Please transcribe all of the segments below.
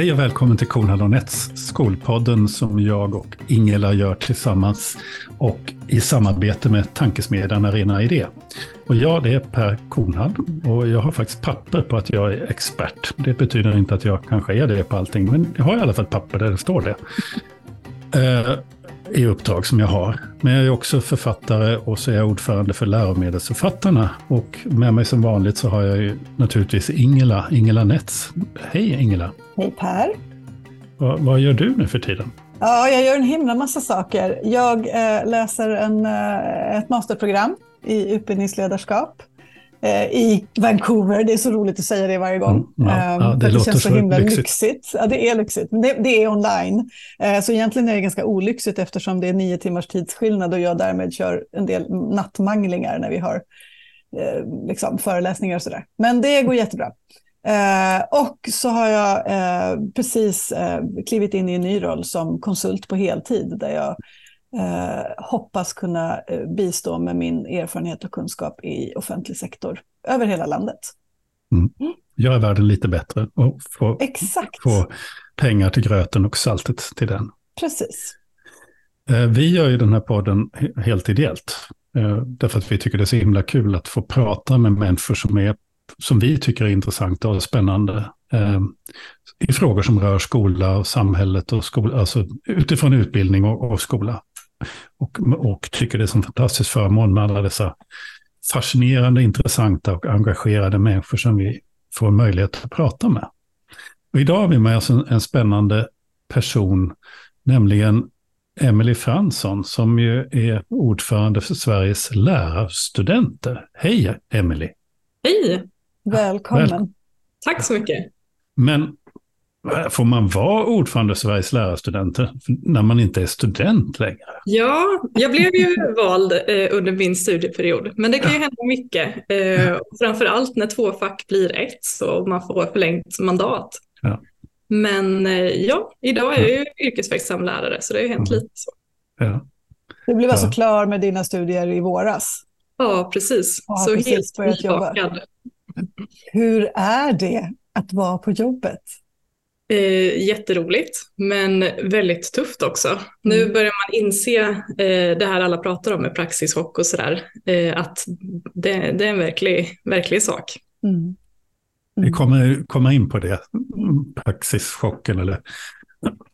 Hej och välkommen till Kornhall och Nets, skolpodden som jag och Ingela gör tillsammans och i samarbete med tankesmedjan Arena Idé. Och jag, det är Per Kornhall och jag har faktiskt papper på att jag är expert. Det betyder inte att jag kanske är det på allting, men jag har i alla fall papper där det står det. Eh, i uppdrag som jag har. Men jag är också författare och så är jag ordförande för läromedelsförfattarna. Och med mig som vanligt så har jag ju naturligtvis Ingela, Ingela Nets. Hej Ingela! Hej Per! Vad, vad gör du nu för tiden? Ja, jag gör en himla massa saker. Jag eh, läser en, eh, ett masterprogram i utbildningsledarskap i Vancouver. Det är så roligt att säga det varje gång. Mm, ja, ja, ehm, det, det känns så himla lyxigt. lyxigt. Ja, det är lyxigt. Men det, det, är online. Eh, så egentligen är det ganska olyxigt eftersom det är nio timmars tidsskillnad och jag därmed kör en del nattmanglingar när vi har eh, liksom, föreläsningar och sådär. Men det går jättebra. Eh, och så har jag eh, precis eh, klivit in i en ny roll som konsult på heltid där jag eh, hoppas kunna eh, bistå med min erfarenhet och kunskap i offentlig sektor över hela landet. Mm. mm. Göra världen lite bättre och få, Exakt. få pengar till gröten och saltet till den. Precis. Eh, vi gör ju den här podden helt ideellt. Därför att vi tycker det är så himla kul att få prata med människor som är som vi tycker är intressanta och spännande eh, i frågor som rör skola och samhället och skola, alltså utifrån utbildning och, och skola. Och, och tycker det är en fantastisk förmån med alla dessa fascinerande, intressanta och engagerade människor som vi får möjlighet att prata med. Och idag har vi med oss en, en spännande person, nämligen Emily Fransson, som ju är ordförande för Sveriges lärarstudenter. Hej Emily! Hej! Välkommen. Väl Tack så mycket. Men får man vara ordförande för Sveriges lärarstudenter när man inte är student längre? Ja, jag blev ju vald eh, under min studieperiod, men det kan ju hända mycket. Eh, framför allt när två fack blir ett så man får förlängt mandat. Ja. Men eh, ja, idag är jag ju yrkesverksam lärare så det har ju hänt mm. lite så. Ja. Du blev alltså klar med dina studier i våras? Ja, precis. Så precis helt nybakad. Hur är det att vara på jobbet? Eh, jätteroligt, men väldigt tufft också. Mm. Nu börjar man inse eh, det här alla pratar om med praxischock och sådär, eh, att det, det, är en verklig, verklig sak. Mm. Mm. Vi kommer komma in på det, praxischocken eller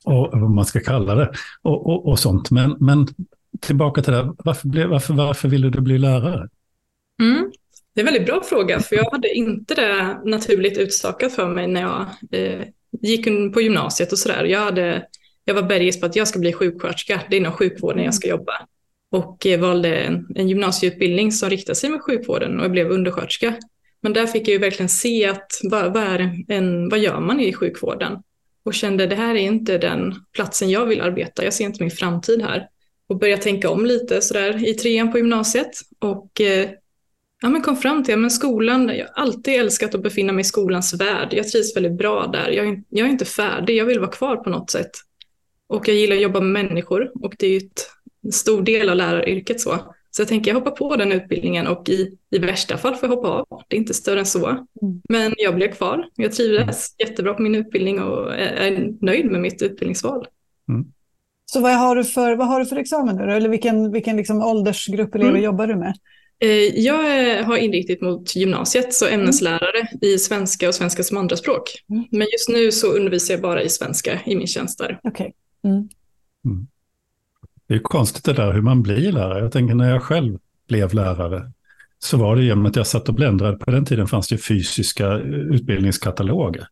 och, vad man ska kalla det och, och, och sånt. Men, men tillbaka till det, varför, varför, varför ville du bli lärare? Mm. Det är en väldigt bra fråga, för jag hade inte det naturligt utstakat för mig när jag eh, gick på gymnasiet och sådär. Jag, jag var bergis på att jag ska bli sjuksköterska, det är inom sjukvården jag ska jobba. Och eh, valde en, en gymnasieutbildning som riktar sig med sjukvården och jag blev undersköterska. Men där fick jag ju verkligen se att vad, vad, är en, vad gör man i sjukvården? Och kände det här är inte den platsen jag vill arbeta, jag ser inte min framtid här. Och började tänka om lite sådär i trean på gymnasiet och eh, ja, men kom fram till att skolan, jag har alltid älskat att befinna mig i skolans värld. Jag trivs väldigt bra där. Jag är, jag är inte färdig, jag vill vara kvar på något sätt. Och jag gillar att jobba med människor och det är ju en stor del av läraryrket så. Så jag tänker jag hoppar på den utbildningen och i, i värsta fall får jag hoppa av. Det är inte större än så. Mm. Men jag blev kvar. Jag trivdes jättebra på min utbildning och är, är nöjd med mitt utbildningsval. Mm. Så vad har du för, vad har du för examen nu Eller vilken, vilken liksom åldersgrupp elever mm. jobbar du med? Eh, jag har inriktat mot gymnasiet, så ämneslärare mm. i svenska och svenska som andraspråk. Mm. Men just nu så undervisar jag bara i svenska i min tjänst där. Okay. Mm. mm. Det är konstigt det där hur man blir lärare. Jag tänker när jag själv blev lärare så var det genom att jag satt och bländrade. På den tiden fanns det fysiska utbildningskataloger.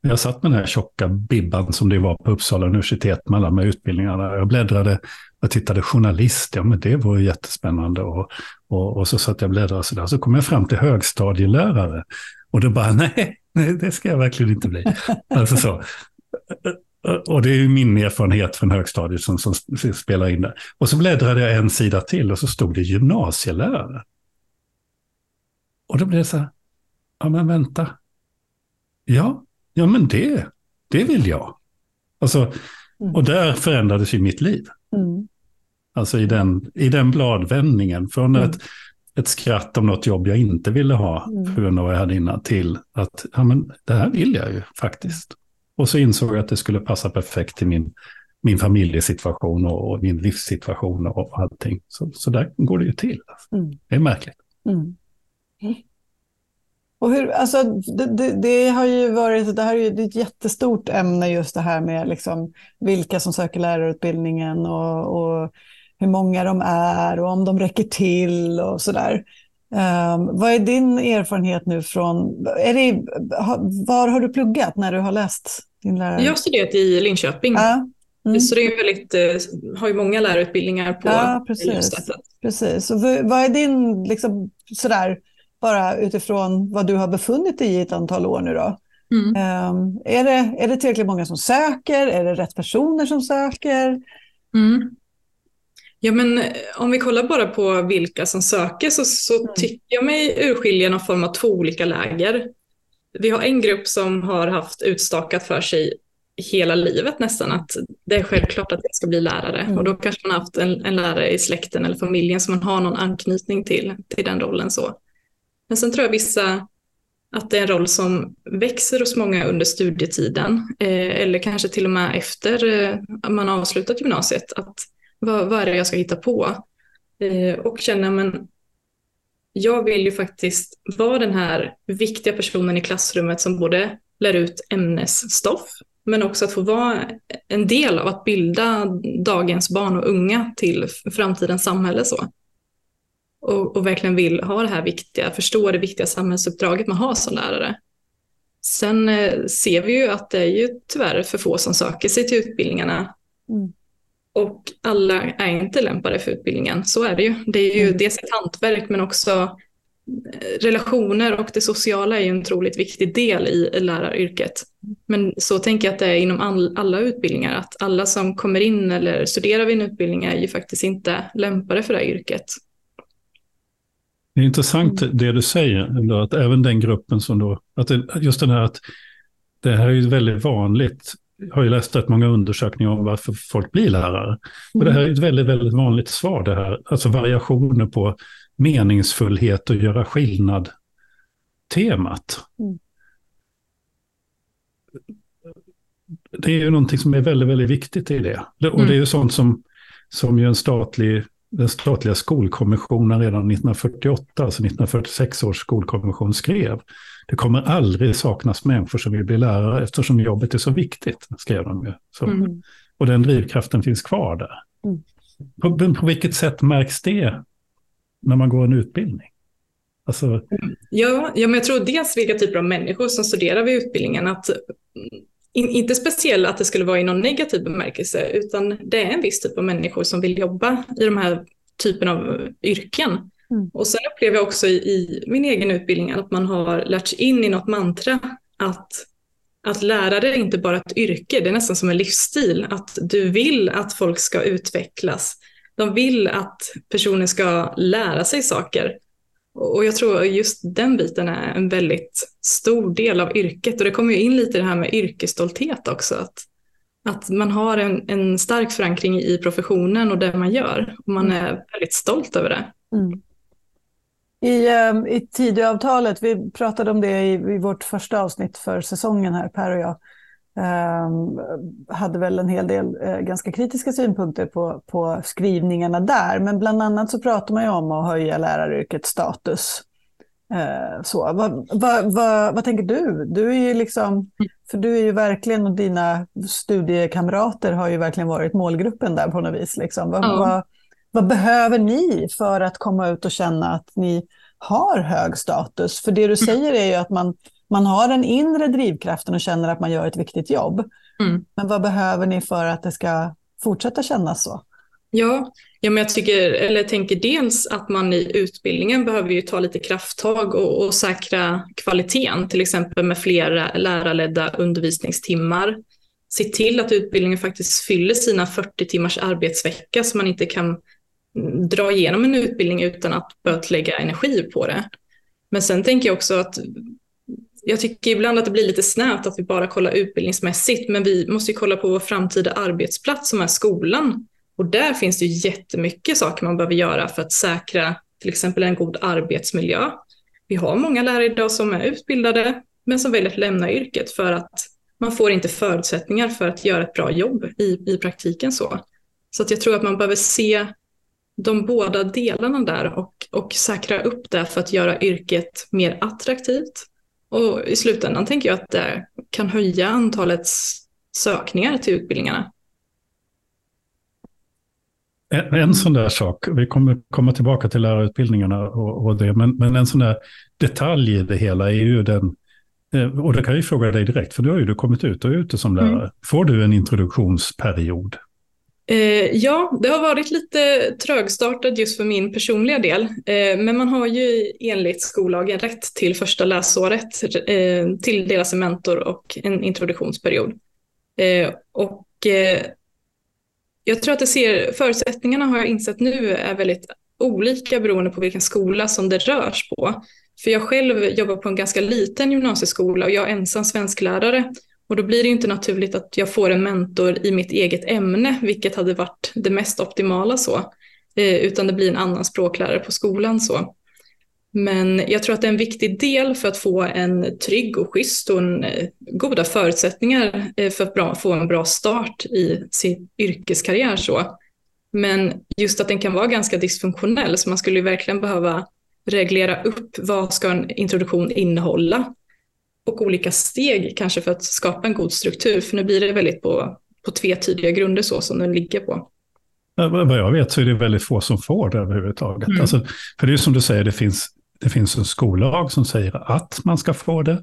Jag satt med den här tjocka bibban som det var på Uppsala universitet med alla med utbildningarna. Jag bläddrade jag tittade journalist, ja men det var ju jättespännande. Och, och, och så satt jag och bläddrade så där. Så kom jag fram till högstadielärare. Och då bara, nej, nej det ska jag verkligen inte bli. alltså så. Och det är ju min erfarenhet från högstadiet som, som spelar in där. Och så bläddrade jag en sida till och så stod det gymnasielärare. Och då blev det så här, ja men vänta. Ja, ja men det, det vill jag. Alltså, mm. och där förändrades ju mitt liv. Mm. Alltså i den, i den bladvändningen. Från mm. ett, ett skratt om något jobb jag inte ville ha för grund av vad jag hade innan till att ja, men det här vill jag ju faktiskt. Och så insåg jag att det skulle passa perfekt till min, min familjesituation och, och min livssituation och allting. Så, så där går det ju till. Mm. Det är märkligt. Mm. Och hur, alltså, det, det, det, har ju varit, det här är ju ett jättestort ämne just det här med liksom vilka som söker lärarutbildningen och, och hur många de är och om de räcker till och sådär. Um, vad är din erfarenhet nu från, är det, var har du pluggat när du har läst din lärare? Jag har studerat i Linköping. Ja. Mm. Så det är väldigt, eh, har ju många lärarutbildningar på ja, precis. precis. Så vad är din, liksom, sådär, bara utifrån vad du har befunnit dig i ett antal år nu då? Mm. Um, är, det, är det tillräckligt många som söker? Är det rätt personer som söker? Mm. Ja, men eh, om vi kollar bara på vilka som söker så, så mm. tycker jag mig urskilja någon form av två olika läger. Vi har en grupp som har haft utstakat för sig hela livet nästan att det är självklart att jag ska bli lärare. Mm. Och då kanske man har haft en, en, lärare i släkten eller familjen som man har någon anknytning till, till den rollen. så. Men sen tror jag vissa att det är en roll som växer hos många under studietiden eh, eller kanske till och med efter eh, man har avslutat gymnasiet. Att vad, vad är det jag ska hitta på? Eh, och känna, men jag vill ju faktiskt vara den här viktiga personen i klassrummet som både lär ut ämnesstoff, men också att få vara en del av att bilda dagens barn och unga till framtidens samhälle. Så. Och, och verkligen vill ha det här viktiga, förstå det viktiga samhällsuppdraget man har som lärare. Sen eh, ser vi ju att det är ju tyvärr för få som söker sig till utbildningarna. Mm. Och alla är inte lämpade för utbildningen, så är det ju. Det är ju mm. dels ett hantverk men också eh, relationer och det sociala är ju en otroligt viktig del i läraryrket. Men så tänker jag att det är inom all, alla utbildningar, att alla som kommer in eller studerar vid en utbildning är ju faktiskt inte lämpade för det här yrket. Det är intressant mm. det du säger, att även den gruppen som då, att det, just den här att det här är ju väldigt vanligt har ju läst rätt många undersökningar om varför folk blir lärare. Och det här är ett väldigt, väldigt vanligt svar det här. Alltså variationer på meningsfullhet och göra skillnad temat. Mm. Det är ju någonting som är väldigt, väldigt viktigt i det. Och det är ju mm. sånt som, som ju en statlig den statliga skolkommissionen redan 1948, alltså 1946 års skolkommission skrev. Det kommer aldrig saknas människor som vill bli lärare eftersom jobbet är så viktigt, skrev de ju. Mm. Och den drivkraften finns kvar där. Mm. På, på vilket sätt märks det när man går en utbildning? Alltså... Ja, ja, men jag tror dels vilka typer av människor som studerar vid utbildningen. Att, in, inte speciellt att det skulle vara i någon negativ bemärkelse, utan det är en viss typ av människor som vill jobba i de här typen av yrken. Mm. Och sen upplever jag också i, i, min egen utbildning att man har lärt sig in i något mantra att, att lärare är inte bara ett yrke, det är nästan som en livsstil. Att du vill att folk ska utvecklas. De vill att personer ska lära sig saker. Och jag tror just den biten är en väldigt stor del av yrket. Och det kommer ju in lite det här med yrkesstolthet också. Att, att man har en, en stark förankring i professionen och det man gör. Och man mm. är väldigt stolt över det. Mm. I, um, I Tidöavtalet, vi pratade om det i, i, vårt första avsnitt för säsongen här, Per och jag, um, hade väl en hel del uh, ganska kritiska synpunkter på, på skrivningarna där. Men bland annat så pratar man ju om att höja läraryrkets status. Uh, så. Vad, vad, vad, vad, tänker du? Du är ju liksom, för du är ju verkligen, och dina studiekamrater har ju verkligen varit målgruppen där på något vis. Liksom. Vad, ja. Vad behöver ni för att komma ut och känna att ni har hög status? För det du mm. säger är ju att man, man har den inre drivkraften och känner att man gör ett viktigt jobb. Mm. Men vad behöver ni för att det ska fortsätta kännas så? Ja, ja men jag tycker, eller tänker dels att man i utbildningen behöver ju ta lite krafttag och, och säkra kvaliteten, till exempel med fler lärarledda undervisningstimmar. Se till att utbildningen faktiskt fyller sina 40 timmars arbetsvecka så man inte kan dra igenom en utbildning utan att behöva lägga energi på det. Men sen tänker jag också att jag tycker ibland att det blir lite snävt att vi bara kollar utbildningsmässigt, men vi måste ju kolla på vår framtida arbetsplats som är skolan. Och där finns det ju jättemycket saker man behöver göra för att säkra till exempel en god arbetsmiljö. Vi har många lärare idag som är utbildade, men som väljer att lämna yrket för att man får inte förutsättningar för att göra ett bra jobb i, i praktiken så. Så att jag tror att man behöver se de båda delarna där och, och säkra upp det för att göra yrket mer attraktivt. Och i slutändan tänker jag att det kan höja antalet sökningar till utbildningarna. En, en sån där sak, vi kommer komma tillbaka till lärarutbildningarna och, och det, men, men en sån där detalj i det hela är ju den, eh, och det kan jag ju fråga dig direkt, för du har ju kommit ut och är ute som lärare. Mm. Får du en introduktionsperiod? Eh, ja, det har varit lite trögstartat just för min personliga del. Eh, men man har ju enligt skollagen rätt till första läsåret, eh, tilldelas en mentor och en introduktionsperiod. Eh, och eh, jag tror att det ser, förutsättningarna har jag insett nu är väldigt olika beroende på vilken skola som det rörs på. För jag själv jobbar på en ganska liten gymnasieskola och jag är ensam svensklärare. Och då blir det inte naturligt att jag får en mentor i mitt eget ämne, vilket hade varit det mest optimala så. Eh, utan det blir en annan språklärare på skolan så. Men jag tror att det är en viktig del för att få en trygg och schysst och en, eh, goda förutsättningar eh, för att bra, få en bra start i sin yrkeskarriär. Så. Men just att den kan vara ganska dysfunktionell, så man skulle verkligen behöva reglera upp vad ska en introduktion innehålla och olika steg kanske för att skapa en god struktur. För nu blir det väldigt på, på tvetydiga grunder så som den ligger på. Vad jag vet så är det väldigt få som får det överhuvudtaget. Mm. Alltså, för det är som du säger, det finns det finns en skollag som säger att man ska få det.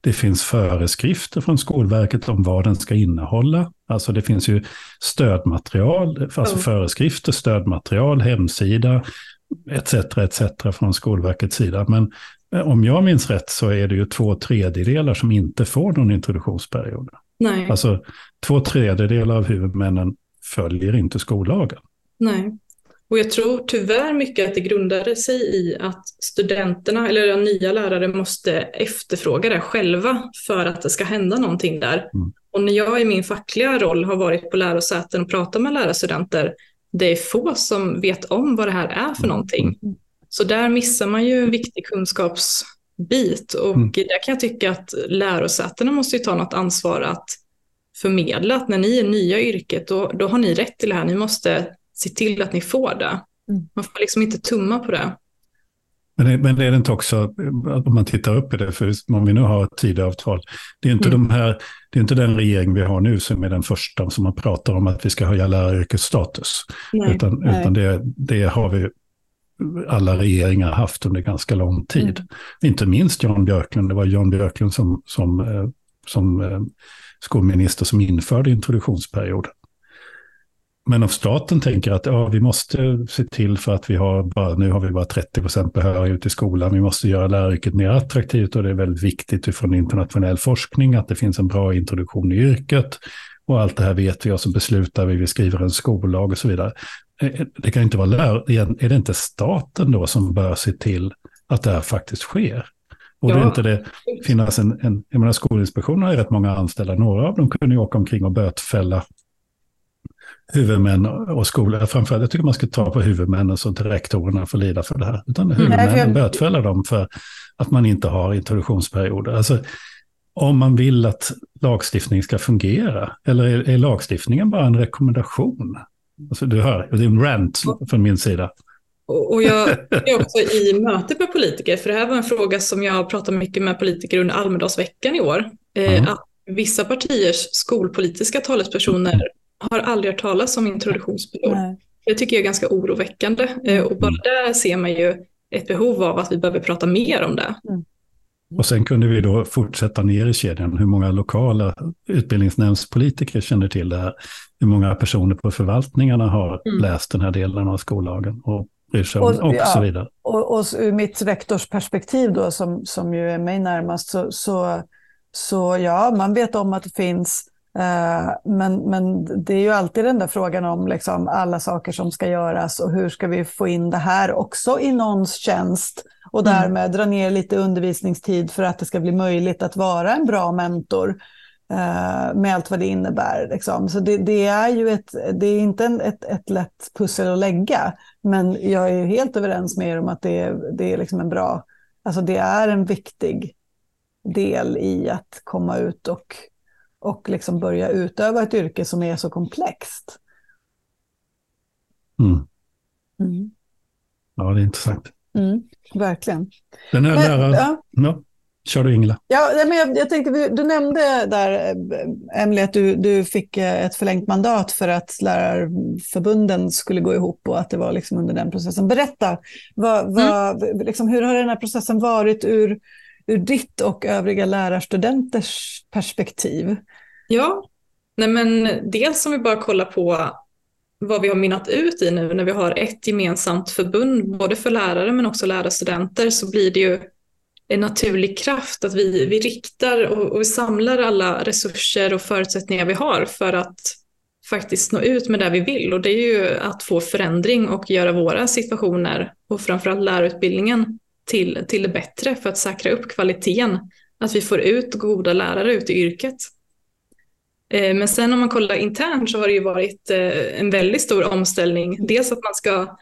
Det finns föreskrifter från Skolverket om vad den ska innehålla. Alltså det finns ju stödmaterial, alltså mm. föreskrifter, stödmaterial, hemsida etc. etc. från Skolverkets sida. Men om jag minns rätt så är det ju två tredjedelar som inte får någon introduktionsperiod. Nej. Alltså två tredjedelar av huvudmännen följer inte skollagen. Nej. Och jag tror tyvärr mycket att det grundade sig i att studenterna eller nya lärare måste efterfråga det själva för att det ska hända någonting där. Mm. Och när jag i min fackliga roll har varit på lärosäten och pratat med lärarstudenter, det är få som vet om vad det här är för mm. Så där missar man ju en viktig kunskapsbit och mm. där kan jag tycka att lärosätena måste ju ta något ansvar att förmedla att när ni är nya i yrket, då, då har ni rätt till det här. Ni måste se till att ni får det. Mm. Man får liksom inte tumma på det. Men, det, men är det inte också, om man tittar upp i det, för om vi nu har Tidöavtal, det är inte, mm. de här, det är inte den regering vi har nu som är den första som man pratar om att vi ska höja läraryrkets status. Nej, utan nej. utan det, det har vi alla regeringar haft under ganska lång tid. Mm. Inte minst Jan Björklund, det var Jan Björklund som, som, eh, som eh, skolminister som införde introduktionsperioden. Men om staten tänker att ja, vi måste se till för att vi har bara, nu har vi bara 30 procent behörighet i skolan, vi måste göra läraryrket mer attraktivt och det är väldigt viktigt utifrån internationell forskning att det finns en bra introduktion i yrket. Och allt det här vet vi och så beslutar vi, vi skriver en skollag och så vidare. Eh, eh, det kan inte vara lärare, är det inte staten då som bör se till att det här faktiskt sker? Och ja. det inte det finnas en, en jag menar Skolinspektionen har ju rätt många anställda, några av dem kunde ju åka omkring och bötfälla huvudmän och skolor. Framförallt jag tycker man ska ta på huvudmännen så inte rektorerna får lida för det här. Utan huvudmännen jag... bötfäller dem för att man inte har introduktionsperioder. Alltså, om man vill att lagstiftning ska fungera, eller är, är lagstiftningen bara en rekommendation? Alltså, du hör, det är en rant från min sida. Och jag är också i möte med politiker, för det här var en fråga som jag pratade mycket med politiker under Almedalsveckan i år. Mm. Att vissa partiers skolpolitiska talespersoner har aldrig hört talas om introduktionsperiod. Det tycker jag är ganska oroväckande eh, och bara där ser man ju ett behov av att vi behöver prata mer om det. Mm. Och sen kunde vi då fortsätta ner i kedjan hur många lokala utbildningsnämndspolitiker känner till det här. Hur många personer på förvaltningarna har mm. läst den här delen av skollagen och bryr sig om och, och ja, så vidare. Och, och ur mitt rektorsperspektiv då som, som ju är mig närmast så, så, så ja, man vet om att det finns Eh, men, men det är ju alltid den där frågan om liksom alla saker som ska göras och hur ska vi få in det här också i någons tjänst och mm. därmed dra ner lite undervisningstid för att det ska bli möjligt att vara en bra mentor eh, med allt vad det innebär. Liksom. Så det, det, är ju ett, det är inte en, ett, ett lätt pussel att lägga, men jag är helt överens med er om att det, det är liksom en bra, alltså det är en viktig del i att komma ut och och liksom börja utöva ett yrke som är så komplext. Mm. Mm. Ja, det är intressant. Mm, verkligen. Den här läraren, ja. ja. Kör du Ingela. Ja, men jag, jag tänkte, du nämnde där, Emelie, att du, du fick ett förlängt mandat för att lärarförbunden skulle gå ihop och att det var liksom under den processen. Berätta, vad, vad, mm. liksom, hur har den här processen varit ur, ur ditt och övriga lärarstudenters perspektiv? Ja, nej men dels om vi bara kollar på vad vi har minnat ut i nu när vi har ett gemensamt förbund, både för lärare men också lärarstudenter, så blir det ju en naturlig kraft att vi, vi riktar och, och vi samlar alla resurser och förutsättningar vi har för att faktiskt nå ut med det vi vill. Och det är ju att få förändring och göra våra situationer och framförallt lärarutbildningen till, till det bättre för att säkra upp kvaliteten. Att vi får ut goda lärare ut i yrket. Eh, men sen om man kollar internt så har det ju varit eh, en väldigt stor omställning. Dels att man ska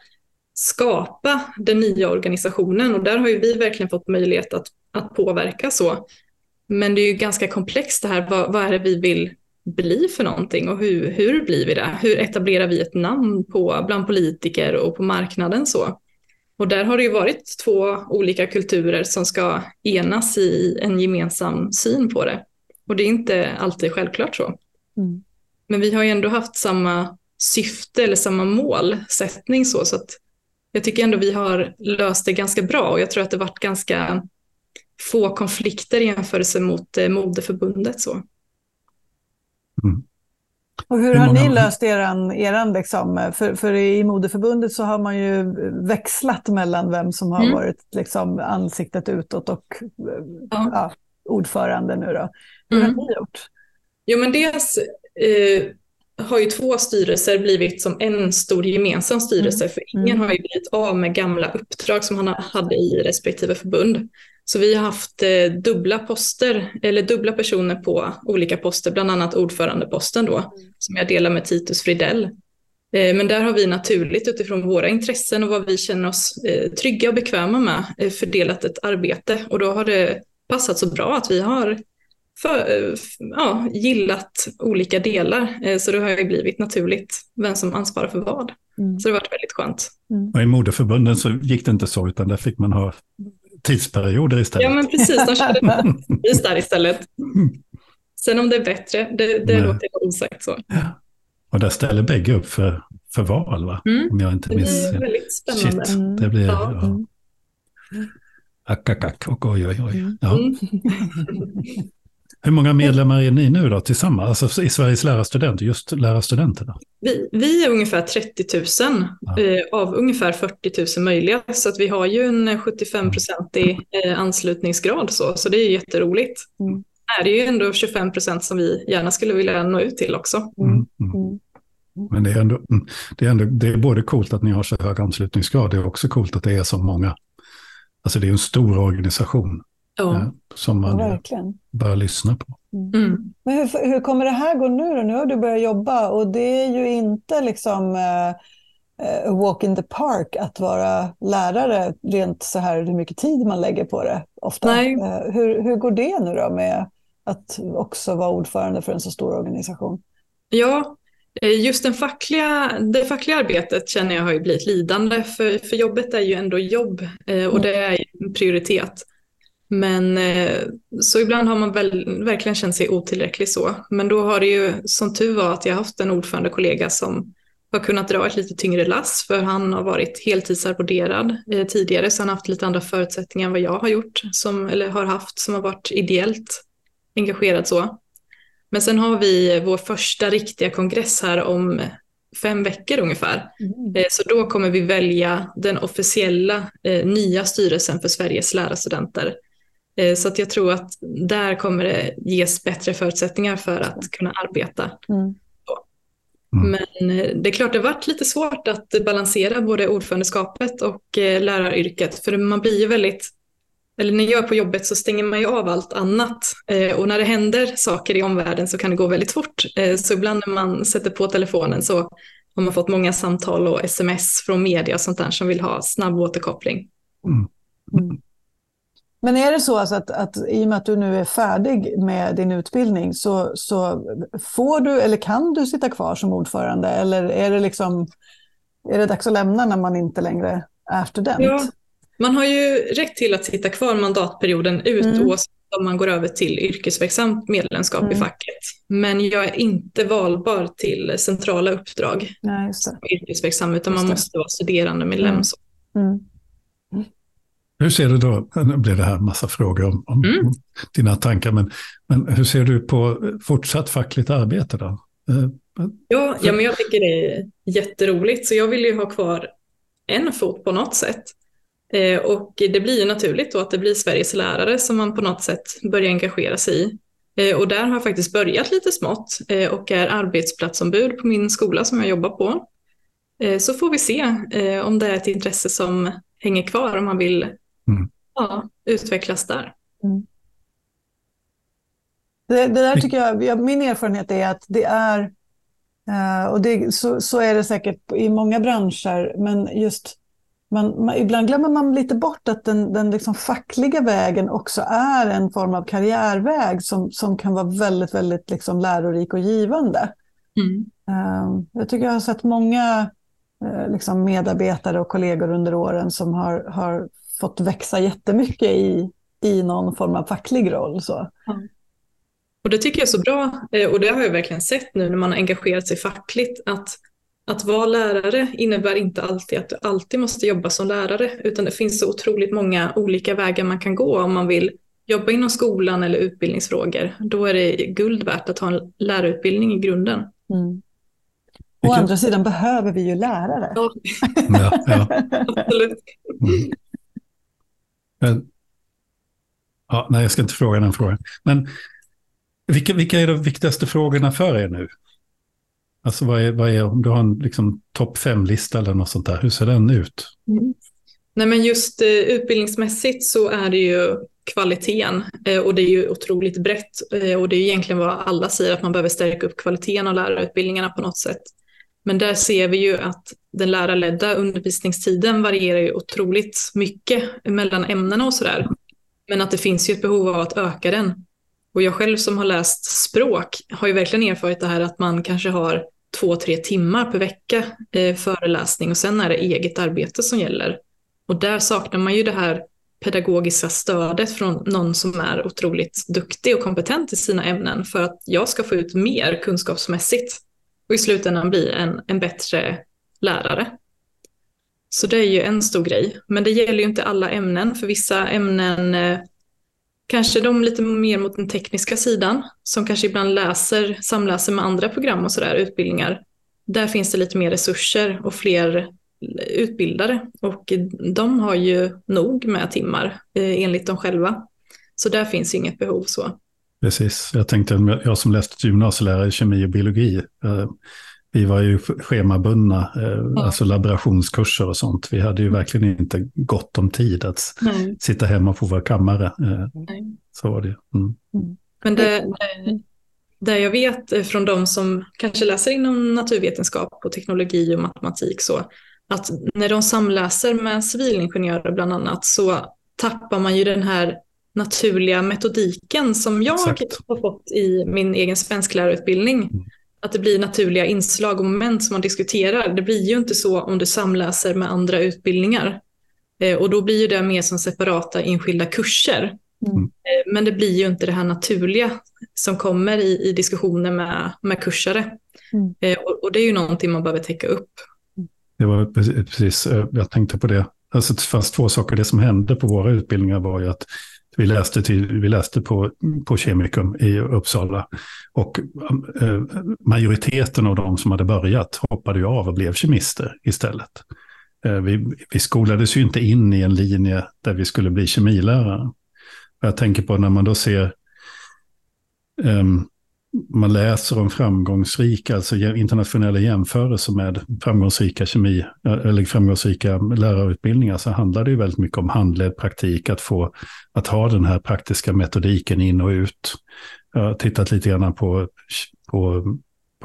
skapa den nya organisationen och där har ju vi verkligen fått möjlighet att, att påverka så. Men det är ju ganska komplext det här, vad, vad är det vi vill bli för någonting och hur, hur blir vi det? Hur etablerar vi ett namn på, bland politiker och på marknaden så? Och där har det ju varit två olika kulturer som ska enas i en gemensam syn på det. Och det är inte alltid självklart så. Mm. Men vi har ju ändå haft samma syfte eller samma målsättning så, så att jag tycker ändå vi har löst det ganska bra och jag tror att det varit ganska få konflikter i jämförelse mot eh, modeförbundet. Så. Mm. Och hur har ni löst eran, eran liksom, för, för i modeförbundet så har man ju växlat mellan vem som har mm. varit liksom ansiktet utåt och ja. Ja, ordförande nu då. Hur mm. har ni gjort? Jo men dels eh, har ju två styrelser blivit som en stor gemensam styrelse, mm. för ingen mm. har ju blivit av med gamla uppdrag som han hade i respektive förbund. Så vi har haft eh, dubbla poster, eller dubbla personer på olika poster, bland annat ordförandeposten då, mm. som jag delar med Titus Fridell. Eh, men där har vi naturligt utifrån våra intressen och vad vi känner oss eh, trygga och bekväma med eh, fördelat ett arbete. Och då har det passat så bra att vi har för, ja, gillat olika delar. Eh, så det har ju blivit naturligt vem som ansvarar för vad. Mm. Så det har varit väldigt skönt. Mm. Och I modeförbunden så gick det inte så, utan där fick man ha tidsperioder istället. Ja, men precis. De körde vis där istället. Sen om det är bättre, det, det låter osagt så. Ja. Och där ställer bägge upp för, för val, va? Mm. Om jag inte minns. Det blir väldigt spännande. Shit, det blir... Ja. Ja. Ack, ack, ack, och oj, oj, oj. Ja. Mm. Hur många medlemmar är ni nu då tillsammans, alltså i Sveriges lärarstudenter, just lärarstudenterna? Vi, vi är ungefär 30 000 ja. eh, av ungefär 40 000 möjliga, så att vi har ju en 75-procentig eh, anslutningsgrad, så, så det är jätteroligt. Mm. Det är ju ändå 25 procent som vi gärna skulle vilja nå ut till också. Mm. Mm. mm. Men det är, ändå, mm, det, är ändå, det är både coolt att ni har så hög anslutningsgrad, det är också coolt att det är så många. Alltså det är en stor organisation. Ja. Eh, som man ja, bör lyssna på. Mm. mm. Men hur, hur kommer det här gå nu då? Nu har du börjat jobba och det är ju inte liksom uh, a walk in the park att vara lärare, rent så här hur mycket tid man lägger på det ofta. Nej. Uh, hur, hur går det nu då med att också vara ordförande för en så stor organisation? Ja, Just den fackliga, det fackliga arbetet känner jag har ju blivit lidande, för, för jobbet är ju ändå jobb och mm. det är en prioritet. Men eh, så ibland har man väl, verkligen känt sig otillräcklig så. Men då har det ju som tur var att jag haft en ordförande kollega som har kunnat dra ett lite tyngre lass för han har varit heltidsarvoderad eh, tidigare så han har haft lite andra förutsättningar än vad jag har gjort som, eller har haft som har varit ideellt engagerad så. Men sen har vi vår första riktiga kongress här om fem veckor ungefär. Mm. Eh, så då kommer vi välja den officiella eh, nya styrelsen för Sveriges lärarstudenter. Eh, så att jag tror att där kommer det ges bättre förutsättningar för att kunna arbeta. Mm. Mm. Men eh, det är klart det har varit lite svårt att balansera både ordförandeskapet och eh, läraryrket. För man blir ju väldigt, eller när jag är på jobbet så stänger man ju av allt annat. Och när det händer saker i omvärlden så kan det gå väldigt fort. Så ibland när man sätter på telefonen så har man fått många samtal och sms från media och sånt där som vill ha snabb återkoppling. Mm. Mm. Men är det så alltså att, att i och med att du nu är färdig med din utbildning så, så får du eller kan du sitta kvar som ordförande eller är det, liksom, är det dags att lämna när man inte längre är student? Ja, man har ju rätt till att sitta kvar mandatperioden ut mm. oavsett om man går över till yrkesverksamt medlemskap mm. i facket. Men jag är inte valbar till centrala uppdrag Nej, som yrkesverksam utan man måste vara studerande medlem. Mm. Mm. Hur ser du då, nu blir det här massa frågor om, om mm. dina tankar, men, men hur ser du på fortsatt fackligt arbete då? Eh, ja, ja, men jag tycker det är jätteroligt, så jag vill ju ha kvar en fot på något sätt. Eh, och det blir ju naturligt då att det blir Sveriges lärare som man på något sätt börjar engagera sig i. Eh, och där har jag faktiskt börjat lite smått och är arbetsplatsombud på min skola som jag jobbar på. Så får vi se om det är ett intresse som hänger kvar om man vill mm. ja, utvecklas där. Mm. Det, det, där tycker jag, min erfarenhet är att det är, och det, så, så är det säkert i många branscher, men just man, man, ibland glömmer man lite bort att den, den liksom fackliga vägen också är en form av karriärväg som, som kan vara väldigt, väldigt liksom lärorik och givande. Mm. Uh, jag tycker jag har sett många uh, liksom medarbetare och kollegor under åren som har, har fått växa jättemycket i, i någon form av facklig roll. Så. Mm. Och det tycker jag är så bra, eh, och det har jag verkligen sett nu när man har engagerat sig fackligt, att, att vara lärare innebär inte alltid att du alltid måste jobba som lärare, utan det finns så otroligt många olika vägar man kan gå om man vill jobba inom skolan eller utbildningsfrågor. Då är det guld värt att ha en lärarutbildning i grunden. Mm. Å andra sidan behöver vi ju lärare. Ja, ja, ja. absolut. Mm. Men, ja, nej, jag ska inte fråga den frågan. Men vilka, vilka är de viktigaste frågorna för er nu? Alltså vad är, vad är om du har en liksom, topp fem-lista eller något sånt där, hur ser den ut? Mm. Nej, men just eh, utbildningsmässigt så är det ju kvaliteten eh, och det är ju otroligt brett eh, och det är egentligen vad alla säger att man behöver stärka upp kvaliteten av lärarutbildningarna på något sätt. Men där ser vi ju att den lärarledda undervisningstiden varierar ju otroligt mycket mellan ämnena och sådär. Men att det finns ju ett behov av att öka den. Och jag själv som har läst språk har ju verkligen erfarit det här att man kanske har två, tre timmar per vecka eh, föreläsning och sen är det eget arbete som gäller. Och där saknar man ju det här pedagogiska stödet från någon som är otroligt duktig och kompetent i sina ämnen för att jag ska få ut mer kunskapsmässigt och i slutändan bli en, en bättre lärare. Så det är ju en stor grej. Men det gäller ju inte alla ämnen. För vissa ämnen eh, kanske de lite mer mot den tekniska sidan som kanske ibland läser, samläser med andra program och sådär, utbildningar. Där finns det lite mer resurser och fler utbildare och de har ju nog med timmar eh, enligt dem själva. Så där finns inget behov så. Precis, jag tänkte, jag som läste gymnasielärare i kemi och biologi, eh, vi var ju schemabundna, eh, alltså laborationskurser och sånt. Vi hade ju mm. verkligen inte gott om tid att Nej. sitta hemma på vår kammare. Eh, så var det. Mm. mm. Men det, det, det jag vet från de som kanske läser inom naturvetenskap och teknologi och matematik så, att när de samläser med civilingenjörer bland annat så tappar man ju den här naturliga metodiken som jag Exakt. har fått i min egen svensklärarutbildning. Att det blir naturliga inslag och moment som man diskuterar. Det blir ju inte så om du samläser med andra utbildningar. Eh, och då blir ju det mer som separata enskilda kurser. Mm. Eh, men det blir ju inte det här naturliga som kommer i, i diskussioner med, med kursare. Mm. Eh, och, och, det är ju någonting man behöver täcka upp. Det var precis, jag tänkte på det. Alltså det fanns två saker. Det som hände på våra utbildningar var ju att vi läste, till, vi läste på, på Kemikum i Uppsala. Och eh, majoriteten av de som hade börjat hoppade ju av och blev kemister istället. Eh, vi, vi skolades ju inte in i en linje där vi skulle bli kemilärare. Jag tänker på när man då ser um, man läser om framgångsrika, alltså internationella jämförelser med framgångsrika kemi eller framgångsrika lärarutbildningar så handlar det ju väldigt mycket om handledd praktik, att få att ha den här praktiska metodiken in och ut. Jag har tittat lite grann på, på,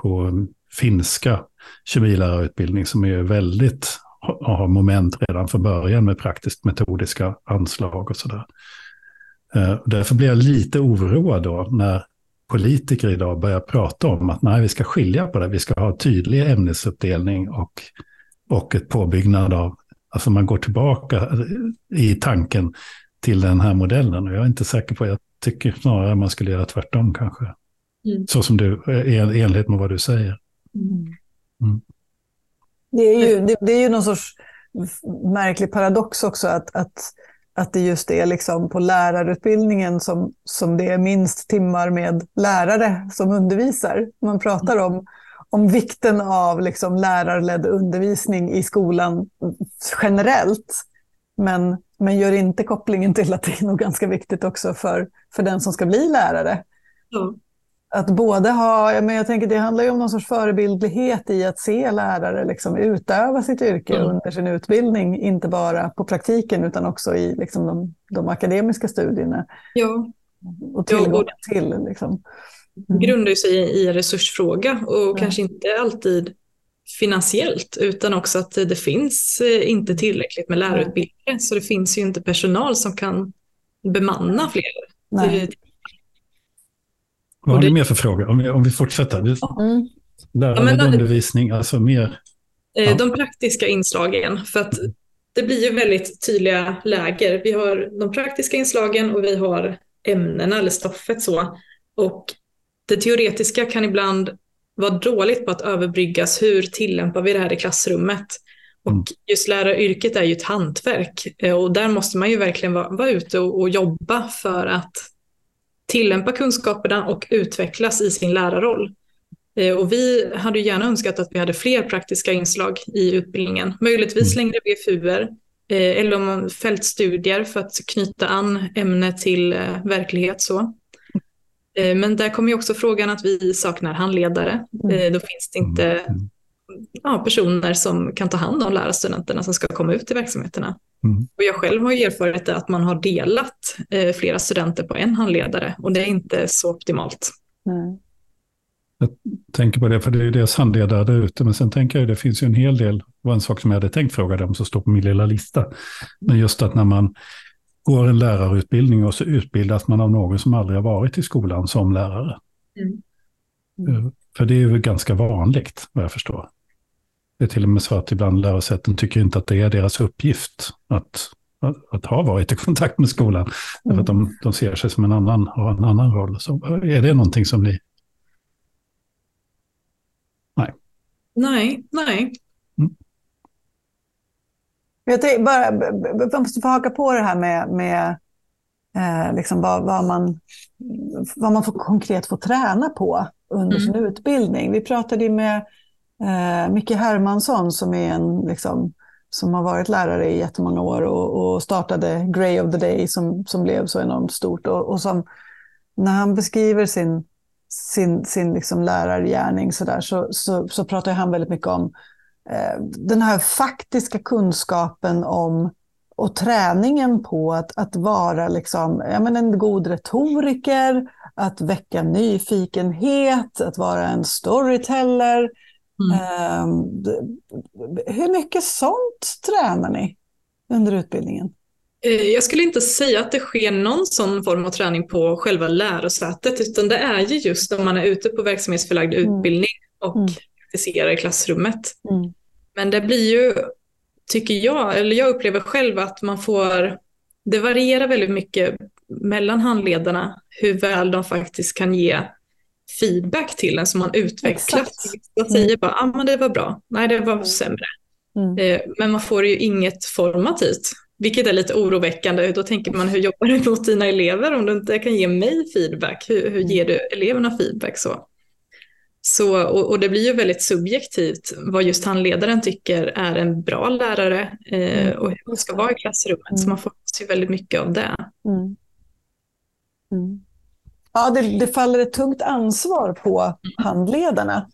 på finska kemilärarutbildning som är väldigt, har moment redan från början med praktiskt metodiska anslag och sådär. Eh, därför blir jag lite oroad då när politiker idag börjar prata om att nej, vi ska skilja på det. Vi ska ha tydlig ämnesuppdelning och, och ett påbyggnad av, alltså man går tillbaka i tanken till den här modellen. Och jag är inte säker på, jag tycker snarare man skulle göra tvärtom kanske. Mm. Så som du, i enlighet med vad du säger. Mm. Mm. Det, är ju, det, det, är ju någon sorts märklig paradox också att, att, att det just är liksom på lärarutbildningen som, som det är minst timmar med lärare som undervisar. Man pratar om, om vikten av liksom lärarledd undervisning i skolan generellt. Men, men gör inte kopplingen till att det är nog ganska viktigt också för, för den som ska bli lärare. Mm att både ha, men jag tänker det handlar ju om någon sorts förebildlighet i att se lärare liksom utöva sitt yrke mm. under sin utbildning, inte bara på praktiken utan också i liksom de, de akademiska studierna. Ja. Och tillgång ja, till. Liksom. Mm. grundar sig i en resursfråga och ja. kanske inte alltid finansiellt utan också att det finns eh, inte tillräckligt med lärarutbildare så det finns ju inte personal som kan bemanna fler. Vad har ni mer för frågor? Om vi, om vi fortsätter. Mm. Lärande ja, undervisning, alltså mer... Eh, ja. De praktiska inslagen, för att det blir ju väldigt tydliga läger. Vi har de praktiska inslagen och vi har ämnena eller stoffet så. Och det teoretiska kan ibland vara dåligt på att överbryggas. Hur tillämpar vi det här i klassrummet? Och mm. just läraryrket är ju ett hantverk eh, och där måste man ju verkligen vara, vara ute och, och jobba för att tillämpa kunskaperna och utvecklas i sin lärarroll. Eh, och vi hade gärna önskat att vi hade fler praktiska inslag i utbildningen, möjligtvis mm. längre BFUer eh, eller om fältstudier för att knyta an ämnet till eh, verklighet. Så. Men där kommer också frågan att vi saknar handledare. Mm. Då finns det inte mm. ja, personer som kan ta hand om lärarstudenterna som ska komma ut i verksamheterna. Mm. Och jag själv har erfarit att man har delat eh, flera studenter på en handledare och det är inte så optimalt. Mm. Jag tänker på det, för det är ju dels handledare där ute, men sen tänker jag att det finns ju en hel del, var en sak som jag hade tänkt fråga dem som står på min lilla lista. Men just att när man går en lärarutbildning och så utbildas man av någon som aldrig har varit i skolan som lärare. Mm. Mm. För det är ju ganska vanligt, vad jag förstår. Det är till och med så att ibland lärosäten tycker inte att det är deras uppgift att, att, att ha varit i kontakt med skolan. Mm. Därför att de, de ser sig som en annan, har en annan roll. Så är det någonting som ni... Nej. Nej, nej. Mm. Jag tänkte bara, jag måste få haka på det här med, med eh, liksom vad, vad, man, vad man får konkret får träna på under mm. sin utbildning. Vi pratade ju med eh, Micke Hermansson som är en liksom, som har varit lärare i jättemånga år och, och startade Grey of the Day som, som blev så enormt stort. Och, och som, när han beskriver sin, sin, sin liksom lärargärning så, där, så, så, så pratar han väldigt mycket om eh, den här faktiska kunskapen om och träningen på att, att vara liksom, ja, men en god retoriker, att väcka nyfikenhet, att vara en storyteller, Mm. Um, hur mycket sånt tränar ni under utbildningen? Eh, jag skulle inte säga att det sker någon sån form av träning på själva lärosätet, utan det är ju just när man är ute på verksamhetsförlagd mm. utbildning och mm. praktiserar i klassrummet. Mm. Men det blir ju, tycker jag, eller jag upplever själv att man får, det varierar väldigt mycket mellan handledarna hur väl de faktiskt kan ge feedback till en som man utvecklat. Man säger mm. bara, ah, men det var bra, nej det var sämre. Mm. Eh, men man får ju inget formativt, vilket är lite oroväckande. Då tänker man, hur jobbar du mot dina elever om du inte kan ge mig feedback? Hur, hur ger du eleverna feedback? Så? Så, och, och, det blir ju väldigt subjektivt vad just handledaren tycker är en bra lärare eh, mm. och hur man ska vara i klassrummet. Mm. Så man får se väldigt mycket av det. Mm. Mm. Ja, det, det, faller ett tungt ansvar på handledarna.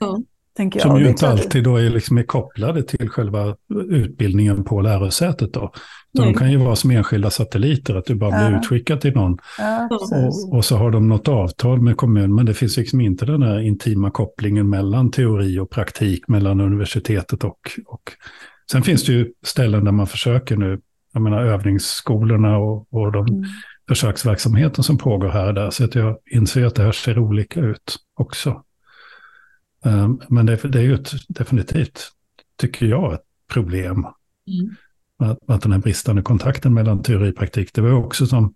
Ja. Tänker jag. Som ju inte alltid då är, liksom är kopplade till själva utbildningen på lärosätet. Då. De kan ju vara som enskilda satelliter, att du bara blir ja. utskickad till någon. Ja, och, och, så har de något avtal med kommunen, men det finns liksom inte den här intima kopplingen mellan teori och praktik, mellan universitetet och... och Sen finns det ju ställen där man försöker nu, jag menar övningsskolorna och, och de mm försöksverksamheten som pågår här och där. Så att jag inser att det här ser olika ut också. Um, men det, det, är ju ett, definitivt, tycker jag, ett problem. Mm. Att, att den här bristande kontakten mellan teori och praktik. Det var också som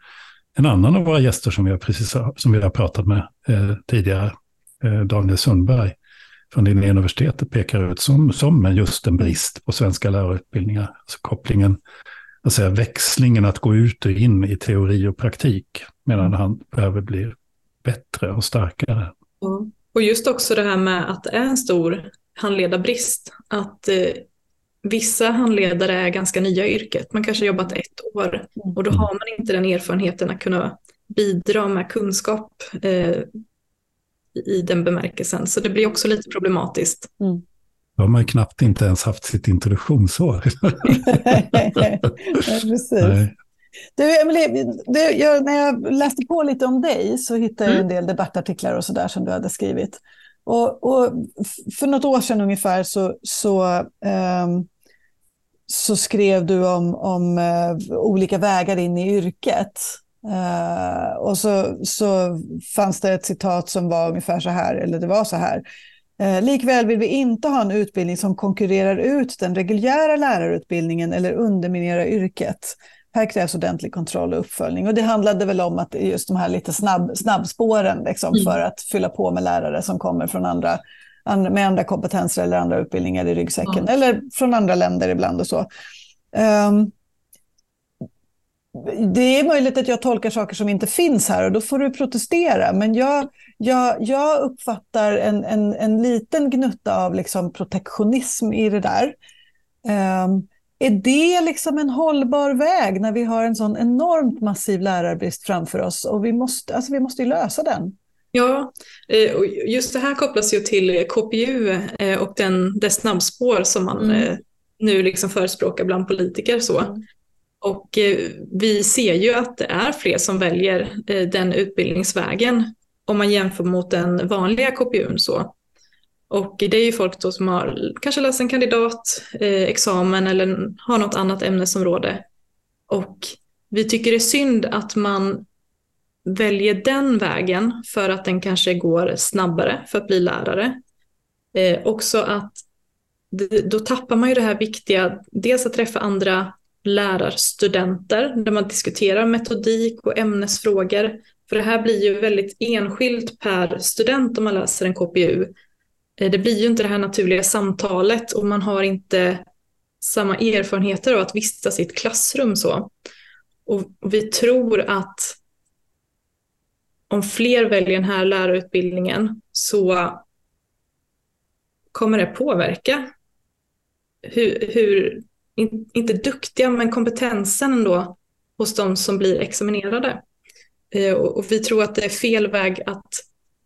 en annan av våra gäster som vi har, precis, som vi har pratat med eh, tidigare, eh, Daniel Sundberg från Linnéuniversitetet pekar ut som, som just en brist på svenska lärarutbildningar. Alltså kopplingen, alltså växlingen att gå ut och in i teori och praktik medan han behöver bli bättre och starkare. Mm. Och just också det här med att det är en stor handledarbrist. Att eh, vissa handledare är ganska nya i yrket. Man kanske har jobbat ett år och då har man inte den erfarenheten att kunna bidra med kunskap eh, i den bemärkelsen. Så det blir också lite problematiskt. Mm. Då har man knappt inte ens haft sitt introduktionsår. Precis. Nej. Du, Emelie, du, jag, när jag läste på lite om dig så hittade jag mm. en del debattartiklar och sådär som du hade skrivit. Och, och, för något år sedan ungefär så, så, um, så skrev du om, om uh, olika vägar in i yrket. Uh, och så, så fanns det ett citat som var ungefär så här, eller det var så här. Uh, likväl vill vi inte ha en utbildning som konkurrerar ut den reguljära lärarutbildningen eller underminerar yrket. Här krävs ordentlig kontroll och uppföljning. Och det handlade väl om att just de här lite snabb, snabbspåren liksom, mm. för att fylla på med lärare som kommer från andra, andra med andra kompetenser eller andra utbildningar i ryggsäcken. Mm. Eller från andra länder ibland och så. Um, det är möjligt att jag tolkar saker som inte finns här och då får du protestera. Men jag, jag, jag uppfattar en, en, en liten gnutta av liksom protektionism i det där. Um, är det liksom en hållbar väg när vi har en sån enormt massiv lärarbrist framför oss? Och vi måste, alltså vi måste ju lösa den. Ja, eh, och just det här kopplas ju till KPU eh, och den, det snabbspår som man mm. Eh, nu liksom förespråkar bland politiker. Så. Och eh, vi ser ju att det är fler som väljer eh, den utbildningsvägen om man jämför mot den vanliga KPUn. Så. Och det är ju folk då som har kanske läst en kandidatexamen eh, eller har något annat ämnesområde. Och vi tycker det är synd att man väljer den vägen för att den kanske går snabbare för att bli lärare. Eh, också att då tappar man ju det här viktiga, dels att träffa andra lärarstudenter där man diskuterar metodik och ämnesfrågor. För det här blir ju väldigt enskilt per student om man läser en KPU. Eh, det blir ju inte det här naturliga samtalet och man har inte samma erfarenheter av att vistas i ett klassrum så. Och vi tror att om fler väljer den här lärarutbildningen så kommer det påverka hur, hur inte duktiga, men kompetensen ändå hos de som blir examinerade. Eh, och vi tror att det är fel väg att